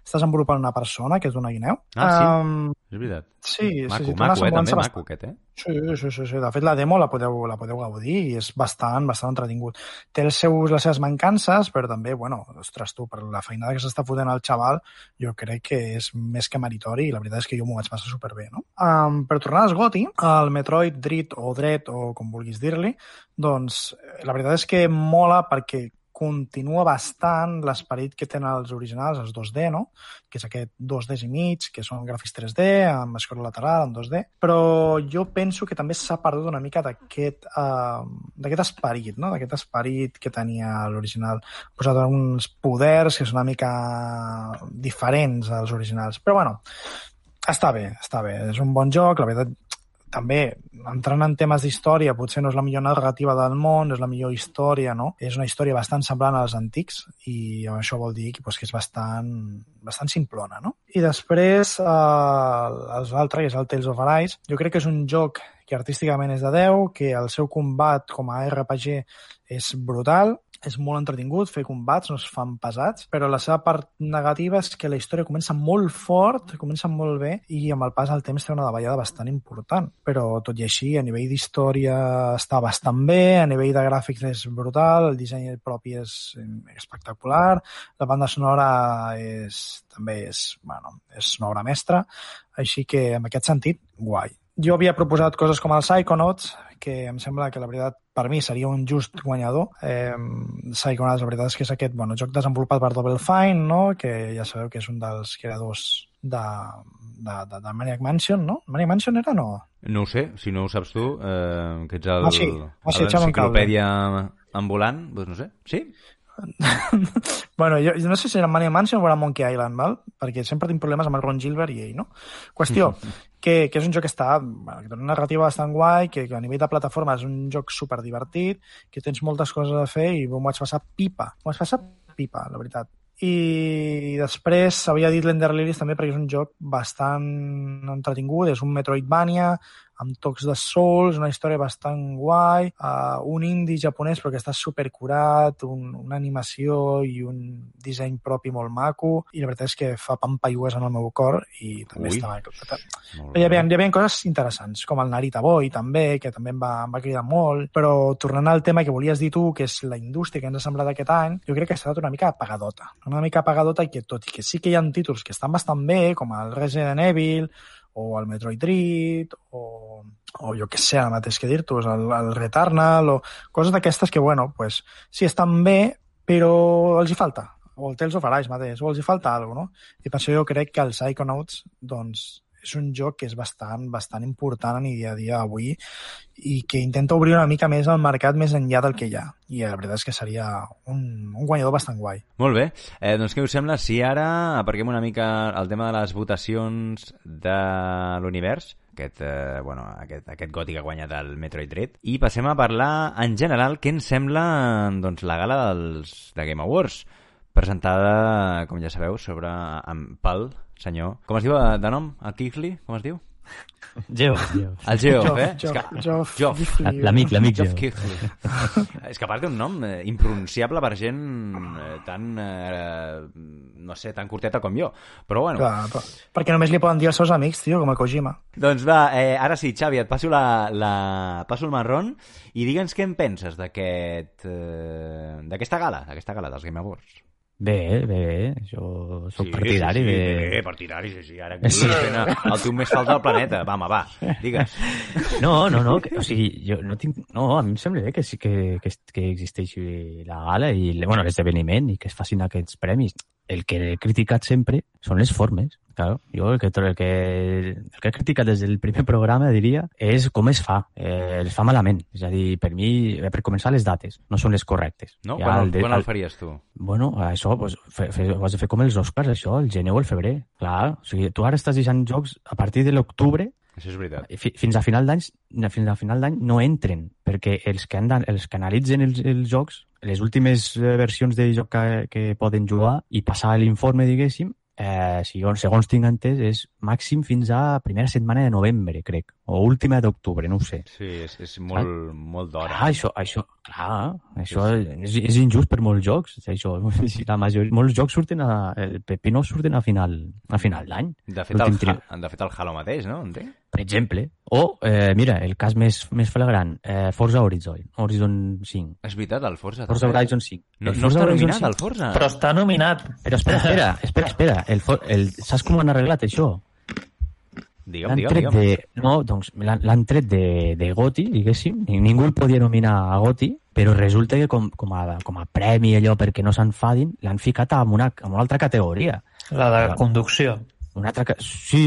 està desenvolupant una persona, que és d'una guineu. Ah, sí? Um, és veritat. Sí, maco, sí, sí, maco, eh, també, maco aquest, eh? Sí, sí, sí, sí. De fet, la demo la podeu, la podeu gaudir i és bastant, bastant entretingut. Té els seus, les seves mancances, però també, bueno, ostres, tu, per la feinada que s'està fotent al xaval, jo crec que és més que meritori i la veritat és que jo m'ho vaig passar superbé, no? Um, per tornar als Goti, el Metroid Dread o Dread o com vulguis dir-li, doncs la veritat és que mola perquè continua bastant l'esperit que tenen els originals, els 2D, no? que és aquest 2D i mig, que són gràfics 3D, amb escroll lateral, en 2D, però jo penso que també s'ha perdut una mica d'aquest uh, esperit, no? d'aquest esperit que tenia l'original. Posat uns poders que són una mica diferents als originals. Però bueno, està bé, està bé. És un bon joc, la veritat també, entrant en temes d'història, potser no és la millor narrativa del món, és la millor història, no? És una història bastant semblant als antics i això vol dir que, doncs, que és bastant, bastant simplona, no? I després, eh, l'altre, que és el Tales of Arise, jo crec que és un joc que artísticament és de 10, que el seu combat com a RPG és brutal, és molt entretingut, fer combats, no es fan pesats, però la seva part negativa és que la història comença molt fort, comença molt bé, i amb el pas del temps té una davallada bastant important. Però, tot i així, a nivell d'història està bastant bé, a nivell de gràfics és brutal, el disseny propi és espectacular, la banda sonora és, també és, bueno, és una obra mestra, així que, en aquest sentit, guai. Jo havia proposat coses com el Psychonauts, que em sembla que la veritat per mi seria un just guanyador. Eh, Psychonauts, la veritat és que és aquest bueno, joc desenvolupat per Double Fine, no? que ja sabeu que és un dels creadors de, de, de, de Maniac Mansion, no? Maniac Mansion era no? No ho sé, si no ho saps tu, eh, que ets el, ah, sí. ah, sí, l'enciclopèdia ambulant, doncs no sé. Sí? bueno, jo, jo no sé si era Maniac Mansion o era Monkey Island, val? perquè sempre tinc problemes amb el Ron Gilbert i ell, no? Qüestió, que, que és un joc que està, que té una narrativa bastant guai, que, que a nivell de plataforma és un joc super divertit, que tens moltes coses a fer i m'ho vaig passar pipa. M'ho vaig passar pipa, la veritat. I després s'havia dit l'Ender Lilies també perquè és un joc bastant entretingut, és un Metroidvania amb tocs de Souls, una història bastant guai, uh, un indie japonès però que està supercurat, un, una animació i un disseny propi molt maco, i la veritat és que fa pam paiues en el meu cor i també Ui. està... Hi havia, hi havia coses interessants, com el Narita Boy també, que també em va, em va cridar molt, però tornant al tema que volies dir tu, que és la indústria que ens ha semblat aquest any, jo crec que ha estat una mica apagadota. Una mica apagadota i que tot i que sí que hi ha títols que estan bastant bé, com el Resident Evil, o el Metroid Dread, o, o jo que sé, ara mateix que dir-t'ho, el, el Returnal, o coses d'aquestes que, bueno, pues, sí, estan bé, però els hi falta. O el Tales of Arise mateix, o els hi falta alguna cosa, no? I per això jo crec que els Psychonauts, doncs, és un joc que és bastant, bastant important a dia a dia avui i que intenta obrir una mica més el mercat més enllà del que hi ha. I la veritat és que seria un, un guanyador bastant guai. Molt bé. Eh, doncs què us sembla si ara aparquem una mica el tema de les votacions de l'univers aquest, eh, bueno, aquest, aquest goti que ha guanyat el Metroid Dread i passem a parlar en general què ens sembla doncs, la gala dels, de Game Awards presentada, com ja sabeu, sobre amb pel senyor... Com es diu eh, de nom? El Kifli? Com es diu? Geo. Geo. El Geoff, Joff, eh? Que- Joff, Joff. Gifli. L'amic, l'amic Geoff Geo. És que a part té un nom eh, impronunciable per gent eh, tan, eh, no sé, tan curteta com jo. Però bueno, Clar, però, perquè només li poden dir als seus amics, tio, com a Kojima. doncs va, eh, ara sí, Xavi, et passo, la, la... passo el marrón i digue'ns què en penses d'aquest eh, d'aquesta gala, d'aquesta gala dels Game Awards. Bé, bé, bé. Jo soc partidari sí, sí, de... Bé, partidari, sí, sí. Ara aquí sí. el teu més fals del planeta. Va, home, va, digues. No, no, no, que, o sigui, jo no tinc... No, a mi em sembla bé que sí que, que, que existeixi la gala i bueno, l'esdeveniment i que es facin aquests premis. El que he criticat sempre són les formes. Claro, jo el que, el, que, el que he criticat des del primer programa, diria, és com es fa. Eh, es fa malament. És a dir, per mi, eh, per començar, les dates no són les correctes. No? Ja Quan, el de- quan el faries tu? Bueno, això pues, fe, fe, ho has de fer com els Oscars, això, el gener o el febrer. Clar, o sigui, tu ara estàs deixant jocs a partir de l'octubre Això és veritat. fi- fins a final d'any fins a final d'any no entren perquè els que, han els que analitzen els, els jocs les últimes eh, versions de joc que, que poden jugar i passar l'informe, diguéssim, eh, jo, segons tinc entès, és màxim fins a primera setmana de novembre, crec, o última d'octubre, no ho sé. Sí, és, és molt, molt d'hora. Clar, això, això, clar, això és, és injust per molts jocs. Això, si la majoria, molts jocs surten a, el Pepino surten a final, a final d'any. De fet, el, tri- Ha- de fet, el Halo mateix, no? Entenc? per exemple. O, eh, mira, el cas més, més flagrant, eh, Forza Horizon, Horizon 5. És veritat, el Forza. Forza també. Horizon 5. No, El no Forza està Horizon nominat, 5. el Forza. Però està nominat. Però espera, espera, espera, espera. El, For- el, saps com han arreglat això? Digue'm, L'han digue'm, tret digue'm. de... No, doncs l'han tret de, de Goti, diguéssim. Ni- Ningú el podia nominar a Goti, però resulta que com, com, a, com a premi allò perquè no s'enfadin, l'han ficat en una, en una altra categoria. La de Clar. conducció. Una altra... Sí,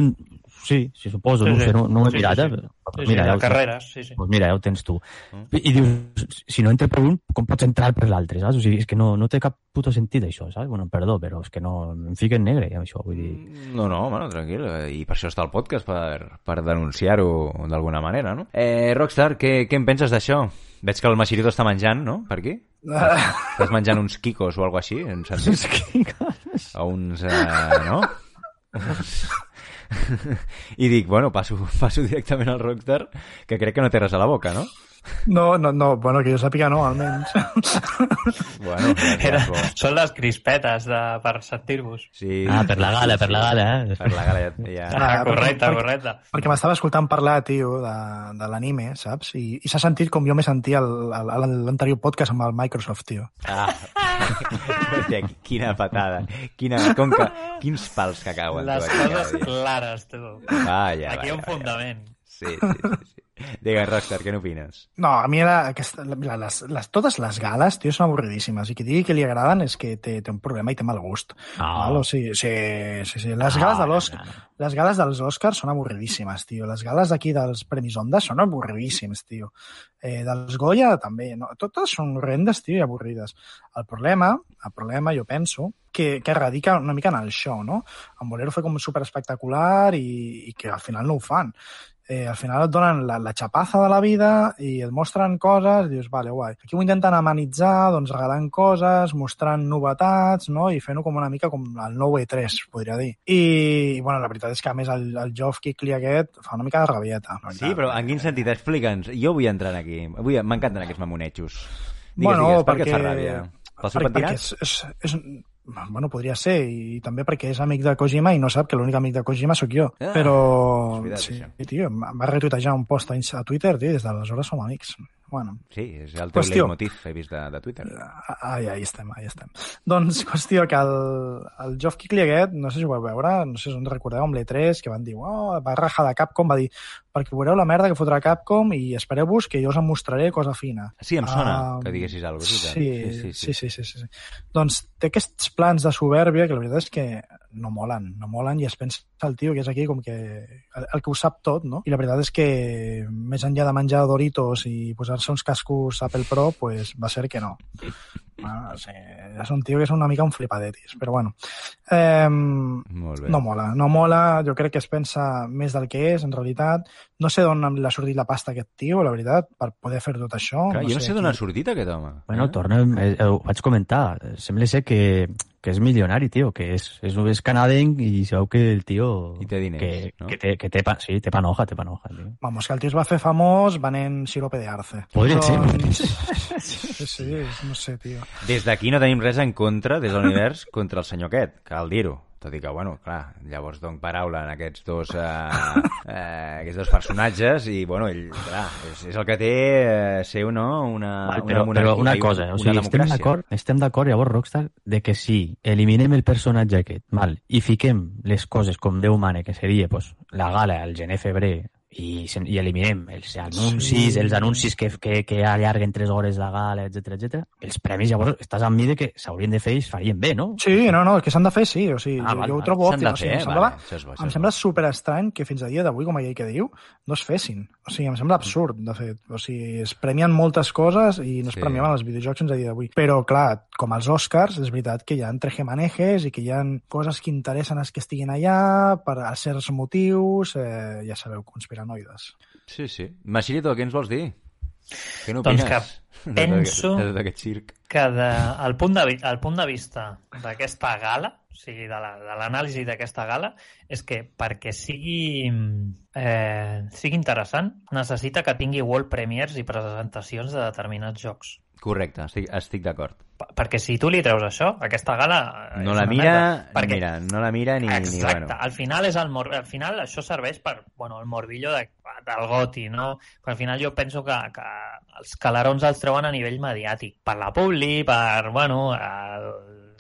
sí, sí, suposo, Sí, no, sí. sé, no, no ho he Sí, mirat, sí, eh? sí. però- Sí, sí, mira, ja de ho- carreres, sí, sí. Pues mira, ja ho tens tu. Mm. I, I dius, si no entra per un, com pots entrar per l'altre, saps? O sigui, és que no, no té cap puto sentit això, saps? Bueno, perdó, però és que no... Em fiquen negre, ja, això, vull dir... No, no, bueno, tranquil. eh, I per això està el podcast, per, per denunciar-ho d'alguna manera, no? Eh, Rockstar, què, què en penses d'això? Veig que el Machirito està menjant, no? Per aquí? Estàs menjant uns quicos o alguna així, en sentit? O uns... Eh, no? I dic, bueno, passo, passo directament al Rockstar, que crec que no té res a la boca, no? No, no, no, bueno, que jo sàpiga no, almenys. Bueno, Era, són les crispetes de, per sentir-vos. Sí, Ah, per la gala, per la gala, eh? Per la gala ja... ja... Ah, Ah, correcte, perquè- correcte. Perquè m'estava escoltant parlar, tio, de, de l'anime, saps? I, i s'ha sentit com jo me sentia a l'anterior podcast amb el Microsoft, tio. Ah. Hòstia, quina patada. Quina, com que, quins pals que cauen. Les tu, aquí coses clares, tu. Vaya, Aquí hi ha un fundament. Sí, sí, sí. sí. Digue'm, Rockstar, què n'opines? No, a mi era aquesta, la- les, les, totes les gales, tio, són avorridíssimes. I qui digui que li agraden és que té, té un problema i té mal gust. Ah. Val? O sigui, sí, sí, sí. Les Ah, gales de no, no, no. les gales dels Oscars són avorridíssimes, tio. Les gales d'aquí dels Premis Onda són avorridíssims, tio. Eh, dels Goya també. No? Totes són horrendes, tio, i avorrides. El problema, el problema, jo penso, que, que radica una mica en el show, no? En voler-ho fer com super espectacular i, i que al final no ho fan. Eh, al final et donen la, la xapaza de la vida i et mostren coses i dius, vale, guai. Aquí ho intenten amenitzar, doncs regalant coses, mostrant novetats, no? I fent-ho com una mica com el nou E3, podria dir. I, bueno, la veritat és que a més el, el Geoff Kickley aquest fa una mica de rabieta. Sí, però en quin sentit? Explica'ns. Jo vull entrar aquí. Vull... M'encanten aquests mamonetxos. Digues, Bueno, digues, per què et fa perquè- ràbia? Pel seu Per, perquè és, és, és, bueno, podria ser, i també perquè és amic de Kojima i no sap que l'únic amic de Kojima sóc jo. Ah, Però, veritat, sí, això. tio, em va retuitejar un post a Twitter, tio, des d'aleshores som amics. Bueno, Sí, és el teu Qüestió. leitmotiv, he vist de, de Twitter. Ah, ja, hi estem, ja estem. Doncs, qüestió, que el, el Geoff Keighley aquest, no sé si ho vau veure, no sé si us recordeu amb l'E3, que van dir, oh, va rajar de Capcom, va dir, perquè veureu la merda que fotrà Capcom i espereu-vos que jo us en mostraré cosa fina. Sí, em sona Ah, que diguessis alguna cosa. Sí, sí, sí, sí, sí, sí. Doncs té aquests plans de soberbia que la veritat és que no molen, no molen i es pensa el tio que és aquí com que el, el que ho sap tot, no? I la veritat és que més enllà de menjar Doritos i posar-se uns cascos Apple Pro, pues va ser que no. Ah, sí, és un tio que és una mica un flipadetis, però bueno. Eh, Molt bé. no mola, no mola, jo crec que es pensa més del que és, en realitat. No sé d'on l'ha sortit la pasta aquest tio, la veritat, per poder fer tot això. Clar, jo no sé d'on qui- ha sortit aquest home. Bueno, eh? tornem, eh, eh, ho vaig comentar, sembla ser que, que és milionari, tio, que és, és, és canadenc i sabeu que el tio... I té diners, que, no? que, té, que té, pa, sí, té panoja, té panoja, tio. Vamos, que el tio es va fer famós venent sirope de arce. Podria ser. Sí, sí, no sé, tio. Des d'aquí no tenim res en contra, des de l'univers, contra el senyor aquest, cal dir-ho. Tot i que, bueno, clar, llavors dono paraula en aquests dos, eh, eh, aquests dos personatges i, bueno, ell, clar, és, és el que té eh, ser no, una, Vale, una però, monarquia però una cosa, o sigui, estem d'acord, estem d'acord llavors, Rockstar, de que si eliminem el personatge aquest, mal, i fiquem les coses com Déu mane, que seria pues, la gala al gener-febrer, i, i eliminem els anuncis, Sí. els anuncis que, que, que allarguen 3 hores la gala, etc etc. els premis llavors estàs amb mi de que s'haurien de fer i es farien bé, no? Sí, no, no, el que s'han de fer, sí. O sigui, Ah, jo, val, jo ho trobo òptim. O sigui, em semblava, vale, això és bo, això em és sembla superestrany que fins a dia d'avui, com aquell que diu, no es fessin. O sigui, em sembla absurd, de fet. O sigui, es premien moltes coses i no es Sí. premiaven els videojocs fins a dia d'avui. Però, clar, com els Oscars, és veritat que hi ha trejemanejes i que hi ha coses que interessen els que estiguin allà per a certs motius, eh, ja sabeu, conspiranoides. Sí, sí. Machirito, què ens vols dir? Què n'opines? Doncs que penso- aquest- de tot aquest circ? que de, el, punt de, el punt de vista d'aquesta gala, o sigui, de la- de l'anàlisi d'aquesta gala, és que perquè sigui, eh, sigui interessant, necessita que tingui world premiers i presentacions de determinats jocs. Correcte, estic, estic d'acord. Per- Perquè si tu li treus això, aquesta gala... No la mira, merda. perquè, mira, no la mira ni, ni Exacte, bueno. al final és el mor... al final això serveix per, bueno, el morbillo de, del goti, no? Però al final jo penso que, que els calarons els treuen a nivell mediàtic, per la publi, per, bueno, el,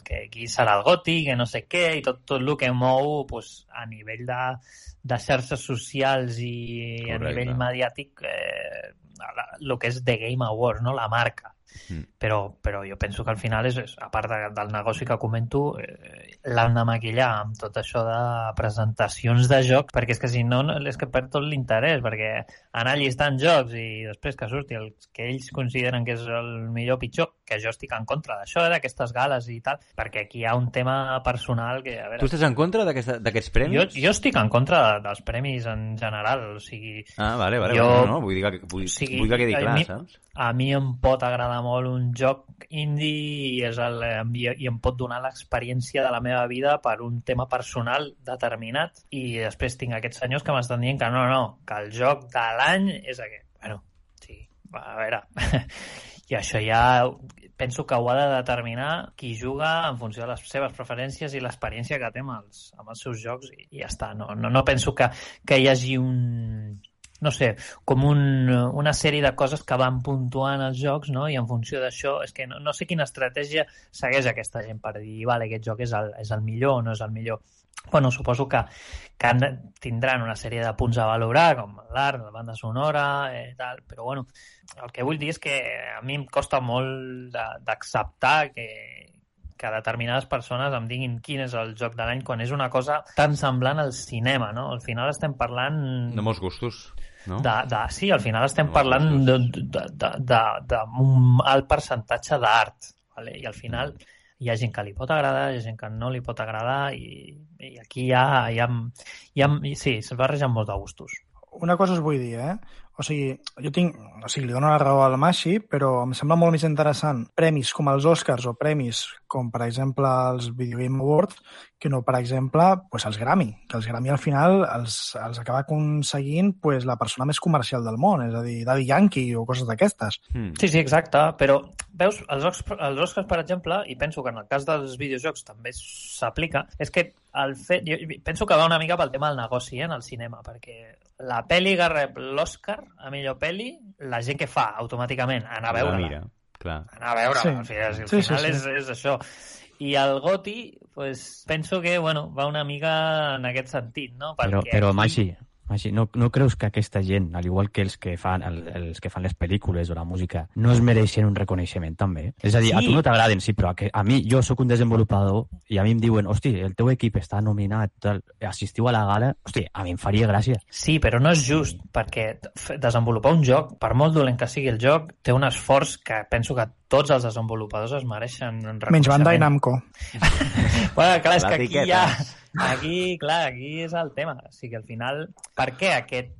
que qui serà el goti, que no sé què, i tot, tot el que mou pues, a nivell de, de xarxes socials i a Correcte. nivell mediàtic eh, el que és The Game Awards, no? la marca Mm. però, però jo penso que al final, és, és a part de, del negoci que comento, eh, l'han de maquillar amb tot això de presentacions de jocs, perquè és que si no, no és que perd tot l'interès, perquè anar llistant jocs i després que surti el que ells consideren que és el millor o pitjor, que jo estic en contra d'això, eh, d'aquestes gales i tal, perquè aquí hi ha un tema personal que, a Tu veure, estàs en contra d'aquests premis? jo, jo estic en contra de, dels premis en general, o sigui, Ah, vale, vale. Jo- bueno, no, vull, dir que, vull, O sigui, vull que quedi a clar, mi- saps? a mi em pot agradar molt un joc indie i, és el, i, i em pot donar l'experiència de la meva vida per un tema personal determinat i després tinc aquests senyors que m'estan dient que no, no, que el joc de l'any és aquest. Bueno, sí, a veure... I això ja penso que ho ha de determinar qui juga en funció de les seves preferències i l'experiència que té amb els, amb els seus jocs i, i ja està. No, no, no penso que, que hi hagi un, no sé, com un, una sèrie de coses que van puntuant els jocs, no? I en funció d'això, és que no, no sé quina estratègia segueix aquesta gent per dir, vale, aquest joc és el, és el millor o no és el millor. Bueno, suposo que, que han de, tindran una sèrie de punts a valorar, com l'art, la banda sonora, eh, tal, però bueno, el que vull dir és que a mi em costa molt de- d'acceptar que, que determinades persones em diguin quin és el joc de l'any quan és una cosa tan semblant al cinema, no? Al final estem parlant De molts gustos, no? de, de, sí, al final estem Molts parlant d'un alt percentatge d'art, vale? i al final hi ha gent que li pot agradar, hi ha gent que no li pot agradar, i, i aquí hi ha, hi ha, hi ha, sí, se'n barregen molt de gustos. Una cosa us vull dir, eh? O sigui, jo tinc... O sigui, li dono la raó al Mashi, però em sembla molt més interessant premis com els Oscars o premis com, per exemple, els Video Game Awards, que no, per exemple, pues, els Grammy. Que els Grammy, al final, els, els acaba aconseguint pues, la persona més comercial del món, és a dir, Daddy Yankee o coses d'aquestes. Hmm. Sí, sí, exacte, però veus, els els Oscars, per exemple, i penso que en el cas dels videojocs també s'aplica, és que el fet, jo penso que va una mica pel tema del negoci eh, en el cinema, perquè la pel·li que rep l'Oscar a millor pel·li, la gent que fa automàticament anar a La veure mira, clar. anar a veure Sí. al final, al Sí, sí, final sí. És, és això i el Goti, pues, penso que bueno, va una mica en aquest sentit, no? Però, Perquè però aquí- Maxi, Així, no, no creus que aquesta gent, al igual que els que fan el, els que fan les pel·lícules o la música, no es mereixen un reconeixement també? És a dir, sí. a tu no t'agraden, sí, però a, que, a mi, jo sóc un desenvolupador i a mi em diuen, hosti, el teu equip està nominat, tal, assistiu a la gala, hosti, a mi em faria gràcia. Sí, però no és just, perquè desenvolupar un joc, per molt dolent que sigui el joc, té un esforç que penso que tots els desenvolupadors es mereixen un reconeixement. Menys banda i Namco. bueno, clar, és que aquí ja... Aquí, clar, aquí és el tema. O sigui, al final, per què aquest,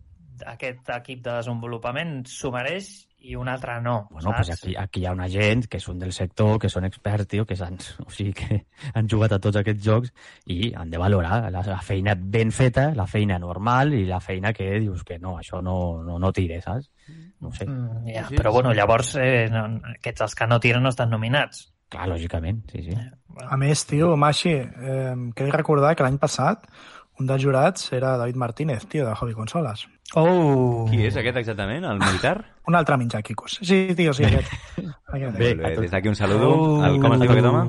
aquest equip de desenvolupament s'ho mereix i un altre no, bueno, saps? Pues aquí, aquí hi ha una gent que són del sector, que són experts, tio, que, han, o sigui, que han jugat a tots aquests jocs i han de valorar la, la feina ben feta, la feina normal i la feina que dius que no, això no, no, no tira, saps? No sé. Mm, ja, sí, però bueno, llavors eh, no, aquests els que no tiren no estan nominats. Clar, lògicament, sí, sí. A més, tio, Maxi, eh, crec recordar que l'any passat un dels jurats era David Martínez, tio, de Hobby Consoles. Oh! Qui és aquest exactament, el militar? un altre menjar, Kikos. Sí, tio, sí, aquest. aquest. Bé, bé, des d'aquí un saludo. Oh, el, com es diu aquest home?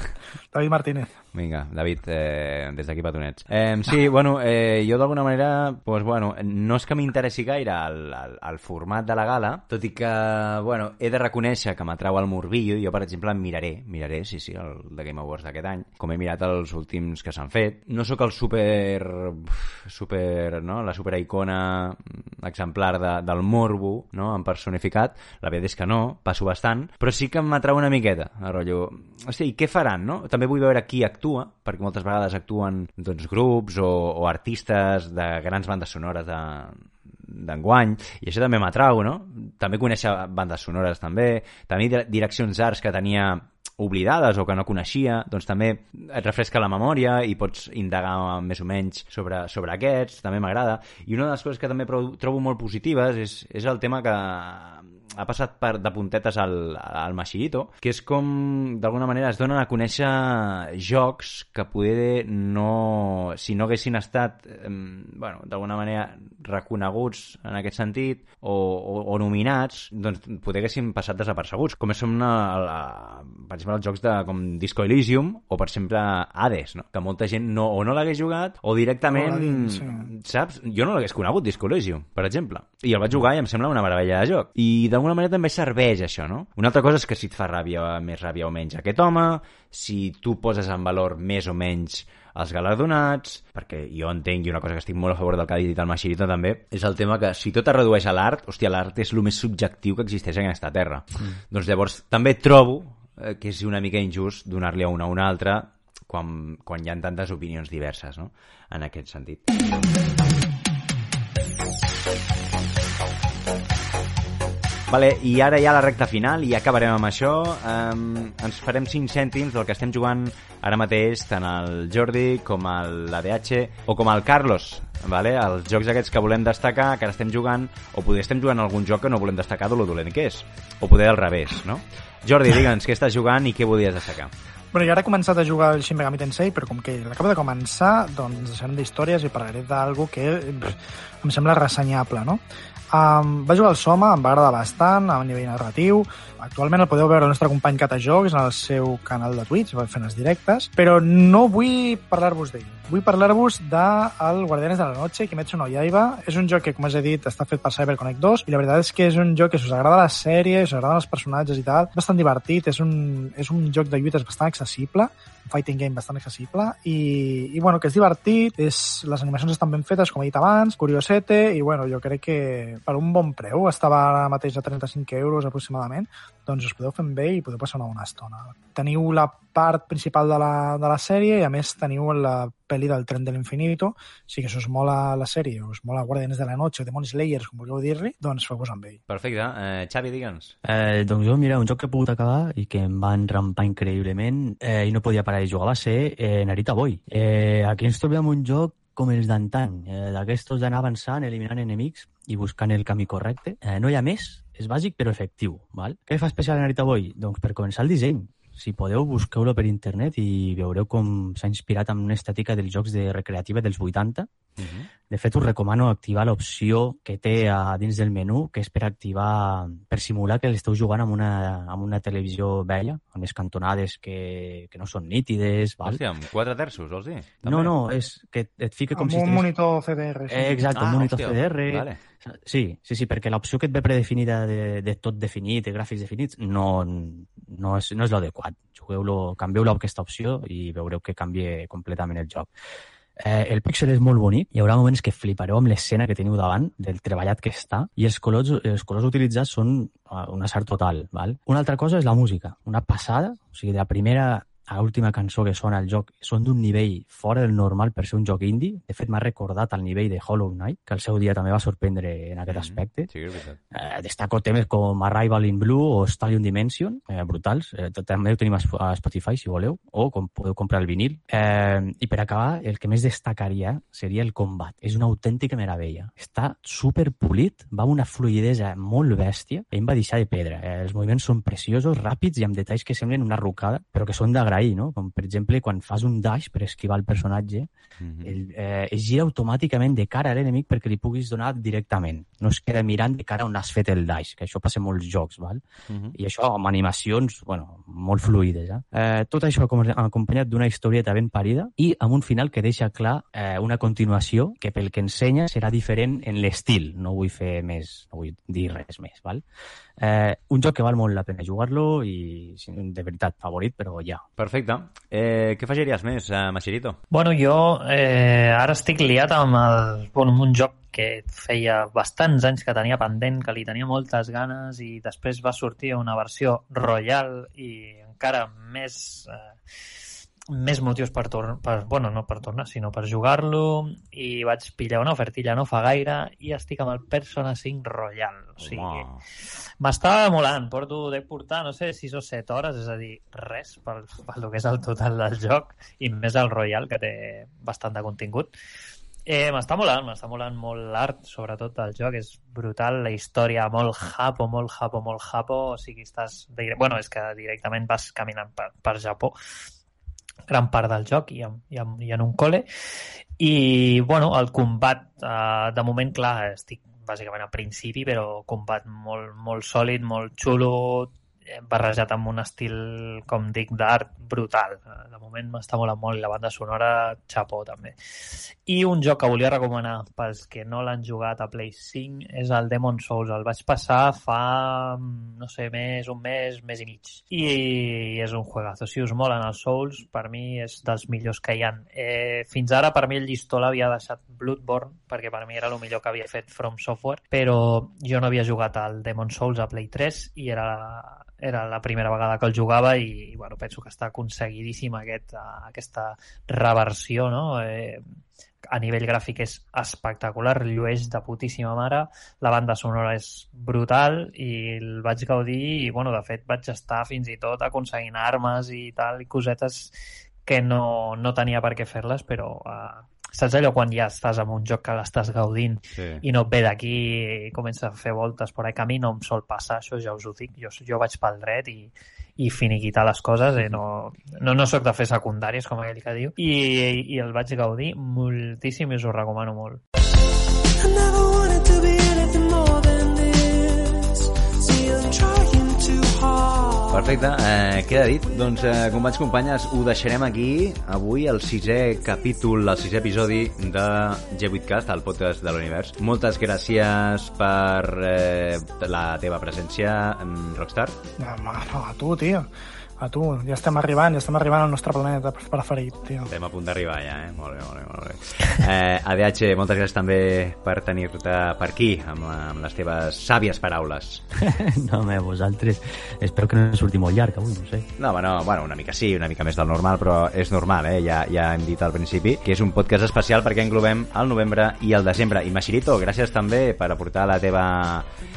David Martínez. Vinga, David, eh, des d'aquí petonets. Eh, sí, bueno, eh, jo d'alguna manera, pues, bueno, no és que m'interessi gaire el, el, el format de la gala, tot i que, bueno, he de reconèixer que m'atrau el morbillo. Jo, per exemple, miraré, miraré, sí, sí, el de Game Awards d'aquest any, com he mirat els últims que s'han fet. No sóc el super, super, no?, la super icona exemplar de, del morbo, no?, en personificat. La veritat és que no, passo bastant, però sí que m'atrau una miqueta, el rotllo. Hosti, què faran, no? També vull veure qui actua, perquè moltes vegades actuen doncs, grups o, o artistes de grans bandes sonores de, d'enguany, i això també m'atrau, no? També conèixer bandes sonores, també, també direccions d'arts que tenia oblidades o que no coneixia, doncs també et refresca la memòria i pots indagar més o menys sobre, sobre aquests, també m'agrada. I una de les coses que també trobo molt positives és, és el tema que ha passat per, de puntetes al, al Machirito, que és com, d'alguna manera, es donen a conèixer jocs que poder no... Si no haguessin estat, eh, bueno, d'alguna manera reconeguts en aquest sentit o, o, o nominats, doncs poder haguessin passat desapercebuts, com són, una, la, per exemple, els jocs de, com Disco Elysium o, per exemple, Hades, no? que molta gent no, o no l'hagués jugat o directament, sí. saps? Jo no l'hagués conegut, Disco Elysium, per exemple. I el vaig jugar i em sembla una meravella de joc. I d'alguna manera també serveix això, no? Una altra cosa és que si et fa ràbia, més ràbia o menys aquest home, si tu poses en valor més o menys els galardonats, perquè jo entenc, i una cosa que estic molt a favor del que ha dit el Machirito també, és el tema que si tot es redueix a l'art, hòstia, l'art és el més subjectiu que existeix en aquesta terra. Mm. Doncs llavors també trobo eh, que és una mica injust donar-li a una a una altra quan, quan hi ha tantes opinions diverses, no?, en aquest sentit. Vale, I ara ja la recta final i acabarem amb això. Um, ens farem 5 cèntims del que estem jugant ara mateix tant el Jordi com l'ADH o com el Carlos. Vale? Els jocs aquests que volem destacar, que ara estem jugant, o poder estem jugant algun joc que no volem destacar de lo dolent que és. O poder al revés, no? Jordi, digue'ns què estàs jugant i què volies destacar. Bueno, jo ara he començat a jugar al Shin Megami Tensei, però com que l'acabo de començar, doncs deixarem d'històries i parlaré d'algú que pff, em sembla ressenyable, no? Um, va jugar al Soma, em va agradar bastant a nivell narratiu. Actualment el podeu veure el nostre company Cata Jocs en el seu canal de Twitch, va fent els directes, però no vull parlar-vos d'ell. Vull parlar-vos de el Guardianes de la Noche, Kimetsu no Yaiba. És un joc que, com us he dit, està fet per CyberConnect 2 i la veritat és que és un joc que si us agrada la sèrie, si us agraden els personatges i tal, bastant divertit, és un, és un joc de lluites bastant accessible, fighting game bastant accessible i, i bueno, que és divertit, és, les animacions estan ben fetes, com he dit abans, curiosete, i bueno, jo crec que per un bon preu, estava ara mateix a 35 euros aproximadament, doncs us podeu fer ell i podeu passar una bona estona. Teniu la part principal de la, de la sèrie i a més teniu la pel·li del tren de l'infinito, si que si us mola la sèrie, us mola Guardianes de la Noche, Demon Slayers, com vulgueu dir-li, doncs feu-vos amb ell. Perfecte. Eh, Xavi, digue'ns. Eh, doncs jo, mira, un joc que he pogut acabar i que em va enrampar increïblement eh, i no podia parar de jugar va ser eh, Narita Boy. Eh, aquí ens trobem un joc com els d'antany, eh, d'aquestos d'anar avançant, eliminant enemics i buscant el camí correcte. Eh, no hi ha més, és bàsic però efectiu. Val? Què fa especial Narita Boy? Doncs per començar el disseny. Si podeu, busqueu-lo per internet i veureu com s'ha inspirat amb una estètica dels jocs de recreativa dels 80. Uh -huh. De fet, us recomano activar l'opció que té a dins del menú, que és per activar, per simular que l'esteu jugant amb una, amb una televisió vella, amb les cantonades que, que no són nítides. Val? Hòstia, amb quatre terços, vols dir? no, no, és que et fica com Amb si un estigués- monitor CDR. Sí. Eh, exacte, Ah, un monitor hòstia, CDR. vale. Sí, sí, sí, perquè l'opció que et ve predefinida de, de tot definit, de gràfics definits, no, no és, no és l'adequat. Jugueu-lo, canvieu-lo aquesta opció i veureu que canvia completament el joc. Eh, el píxel és molt bonic, hi haurà moments que flipareu amb l'escena que teniu davant, del treballat que està, i els colors, els colors utilitzats són eh, un assart total. Val? Una altra cosa és la música, una passada, o sigui, de la primera a l'última cançó que sona al joc són d'un nivell fora del normal per ser un joc indie. De fet, m'ha recordat al nivell de Hollow Knight, que al seu dia també va sorprendre en aquest aspecte. Sí, que és veritat. Eh, destaco temes com Arrival in Blue o Stallion Dimension, eh, brutals. Eh, també ho tenim a Sp- a Spotify, si voleu, o com podeu comprar el vinil. Eh, I per acabar, el que més destacaria seria el combat. És una autèntica meravella. Està super polit, va amb una fluidesa molt bèstia, i em va deixar de pedra. Eh, els moviments són preciosos, ràpids i amb detalls que semblen una rucada, però que són d'agrair, no? Com, per exemple, quan fas un dash per esquivar el personatge, Mhm. el, eh, es gira automàticament de cara a l'enemic perquè li puguis donar directament. No es queda mirant de cara on has fet el dash, que això passa en molts jocs, val? Mhm. I això amb animacions, bueno, molt fluides. Eh? Eh, tot això acom- acompanyat d'una historieta ben parida i amb un final que deixa clar eh, una continuació que pel que ensenya serà diferent en l'estil. No vull fer més, no vull dir res més, val? Eh, un joc que val molt la pena jugar-lo i de veritat favorit, però ja. Perfecte. Eh, què afegiries més, uh, Machirito? Bueno, jo eh, ara estic liat amb, el, bueno, amb un joc que feia bastants anys que tenia pendent, que li tenia moltes ganes i després va sortir una versió Royal i encara més eh, més motius per tornar, per, bueno, no per tornar, sinó per jugar-lo i vaig pillar una ofertilla no fa gaire i estic amb el Persona 5 Royal. O sigui, Home. M'estava molant, porto, dec portar, no sé, 6 o 7 hores, és a dir, res pel, pel que és el total del joc, i més el Royal, que té bastant de contingut. Eh, m'està molant, m'està molant molt l'art, sobretot del joc, és brutal, la història molt japo, molt japo, molt japo, o sigui, estàs... dire- Bueno, és que directament vas caminant per, per Japó, gran part del joc i en, i en, i en un col·le. I bueno, el combat eh, de moment clar, estic bàsicament al principi però combat molt, molt sòlid molt xulo barrejat amb un estil, com dic, d'art brutal. De moment m'està molant molt i la banda sonora, xapó també. I un joc que volia recomanar pels que no l'han jugat a Play 5 és el Demon Souls. El vaig passar fa, no sé, més, un mes, mes i mig. I és un juegazo. Si us molen els Souls, per mi és dels millors que hi ha. Eh, fins ara, per mi, el llistó l'havia deixat Bloodborne, perquè per mi era el millor que havia fet From Software, però jo no havia jugat al Demon Souls a Play 3 i era era la primera vegada que el jugava i, bueno, penso que està aconseguidíssim aquest, uh, aquesta reversió no? eh, a nivell gràfic és espectacular, llueix de putíssima mare, la banda sonora és brutal i el vaig gaudir i bueno, de fet vaig estar fins i tot aconseguint armes i tal i cosetes que no, no tenia per què fer-les però uh, saps allò quan ja estàs en un joc que l'estàs gaudint Sí. i no et ve d'aquí i comença a fer voltes per ahí, que a mi no em sol passar, això ja us ho dic, jo, jo vaig pel dret i, i finiquitar les coses, eh? no, no, no sóc de fer secundàries, com aquell que diu, i, i el vaig gaudir moltíssim i us ho recomano molt. I Perfecte, eh, queda dit. Doncs, eh, companys, companyes, ho deixarem aquí. Avui el sisè capítol, el sisè episodi de G8cast, el podcast de l'univers. Moltes gràcies per eh, la teva presència, mm, Rockstar. No, no, a tu, tio. A tu. Ja estem arribant, ja estem arribant al nostre planeta preferit, tio. Estem a punt d'arribar ja, eh? Molt bé, molt bé, molt bé. Eh, ADH, moltes gràcies també per tenir-te per aquí, amb, amb les teves sàvies paraules. no, home, vosaltres... Espero que no surti molt llarg avui, no sé. No, bueno, bueno, una mica sí, una mica més del normal, però és normal, eh? Ja, ja hem dit al principi que és un podcast especial perquè englobem el novembre i el desembre. I Machirito, gràcies també per aportar la teva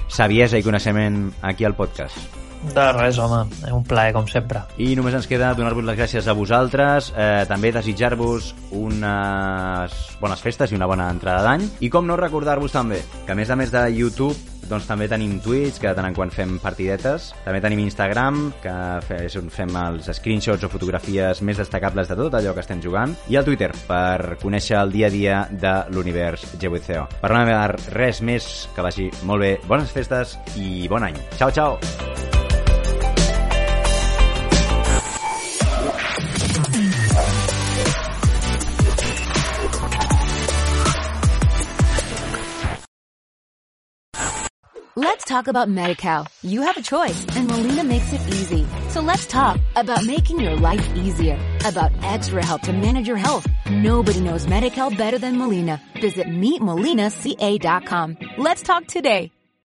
saviesa i coneixement aquí al podcast. De res, home, és un plaer, com sempre. I només ens queda donar-vos les gràcies a vosaltres, eh, també desitjar-vos unes bones festes i una bona entrada d'any. I com no recordar-vos també que a més a més de YouTube doncs també tenim Twitch, que de tant en quant fem partidetes. També tenim Instagram, que és on fem els screenshots o fotografies més destacables de tot allò que estem jugant. I el Twitter, per conèixer el dia a dia de l'univers G8CO. Per no haver res més, que vagi molt bé, bones festes i bon any. Ciao, ciao! Let's talk about MediCal. You have a choice, and Molina makes it easy. So let's talk about making your life easier, about extra help to manage your health. Nobody knows MediCal better than Molina. Visit meetmolinaca.com. Let's talk today.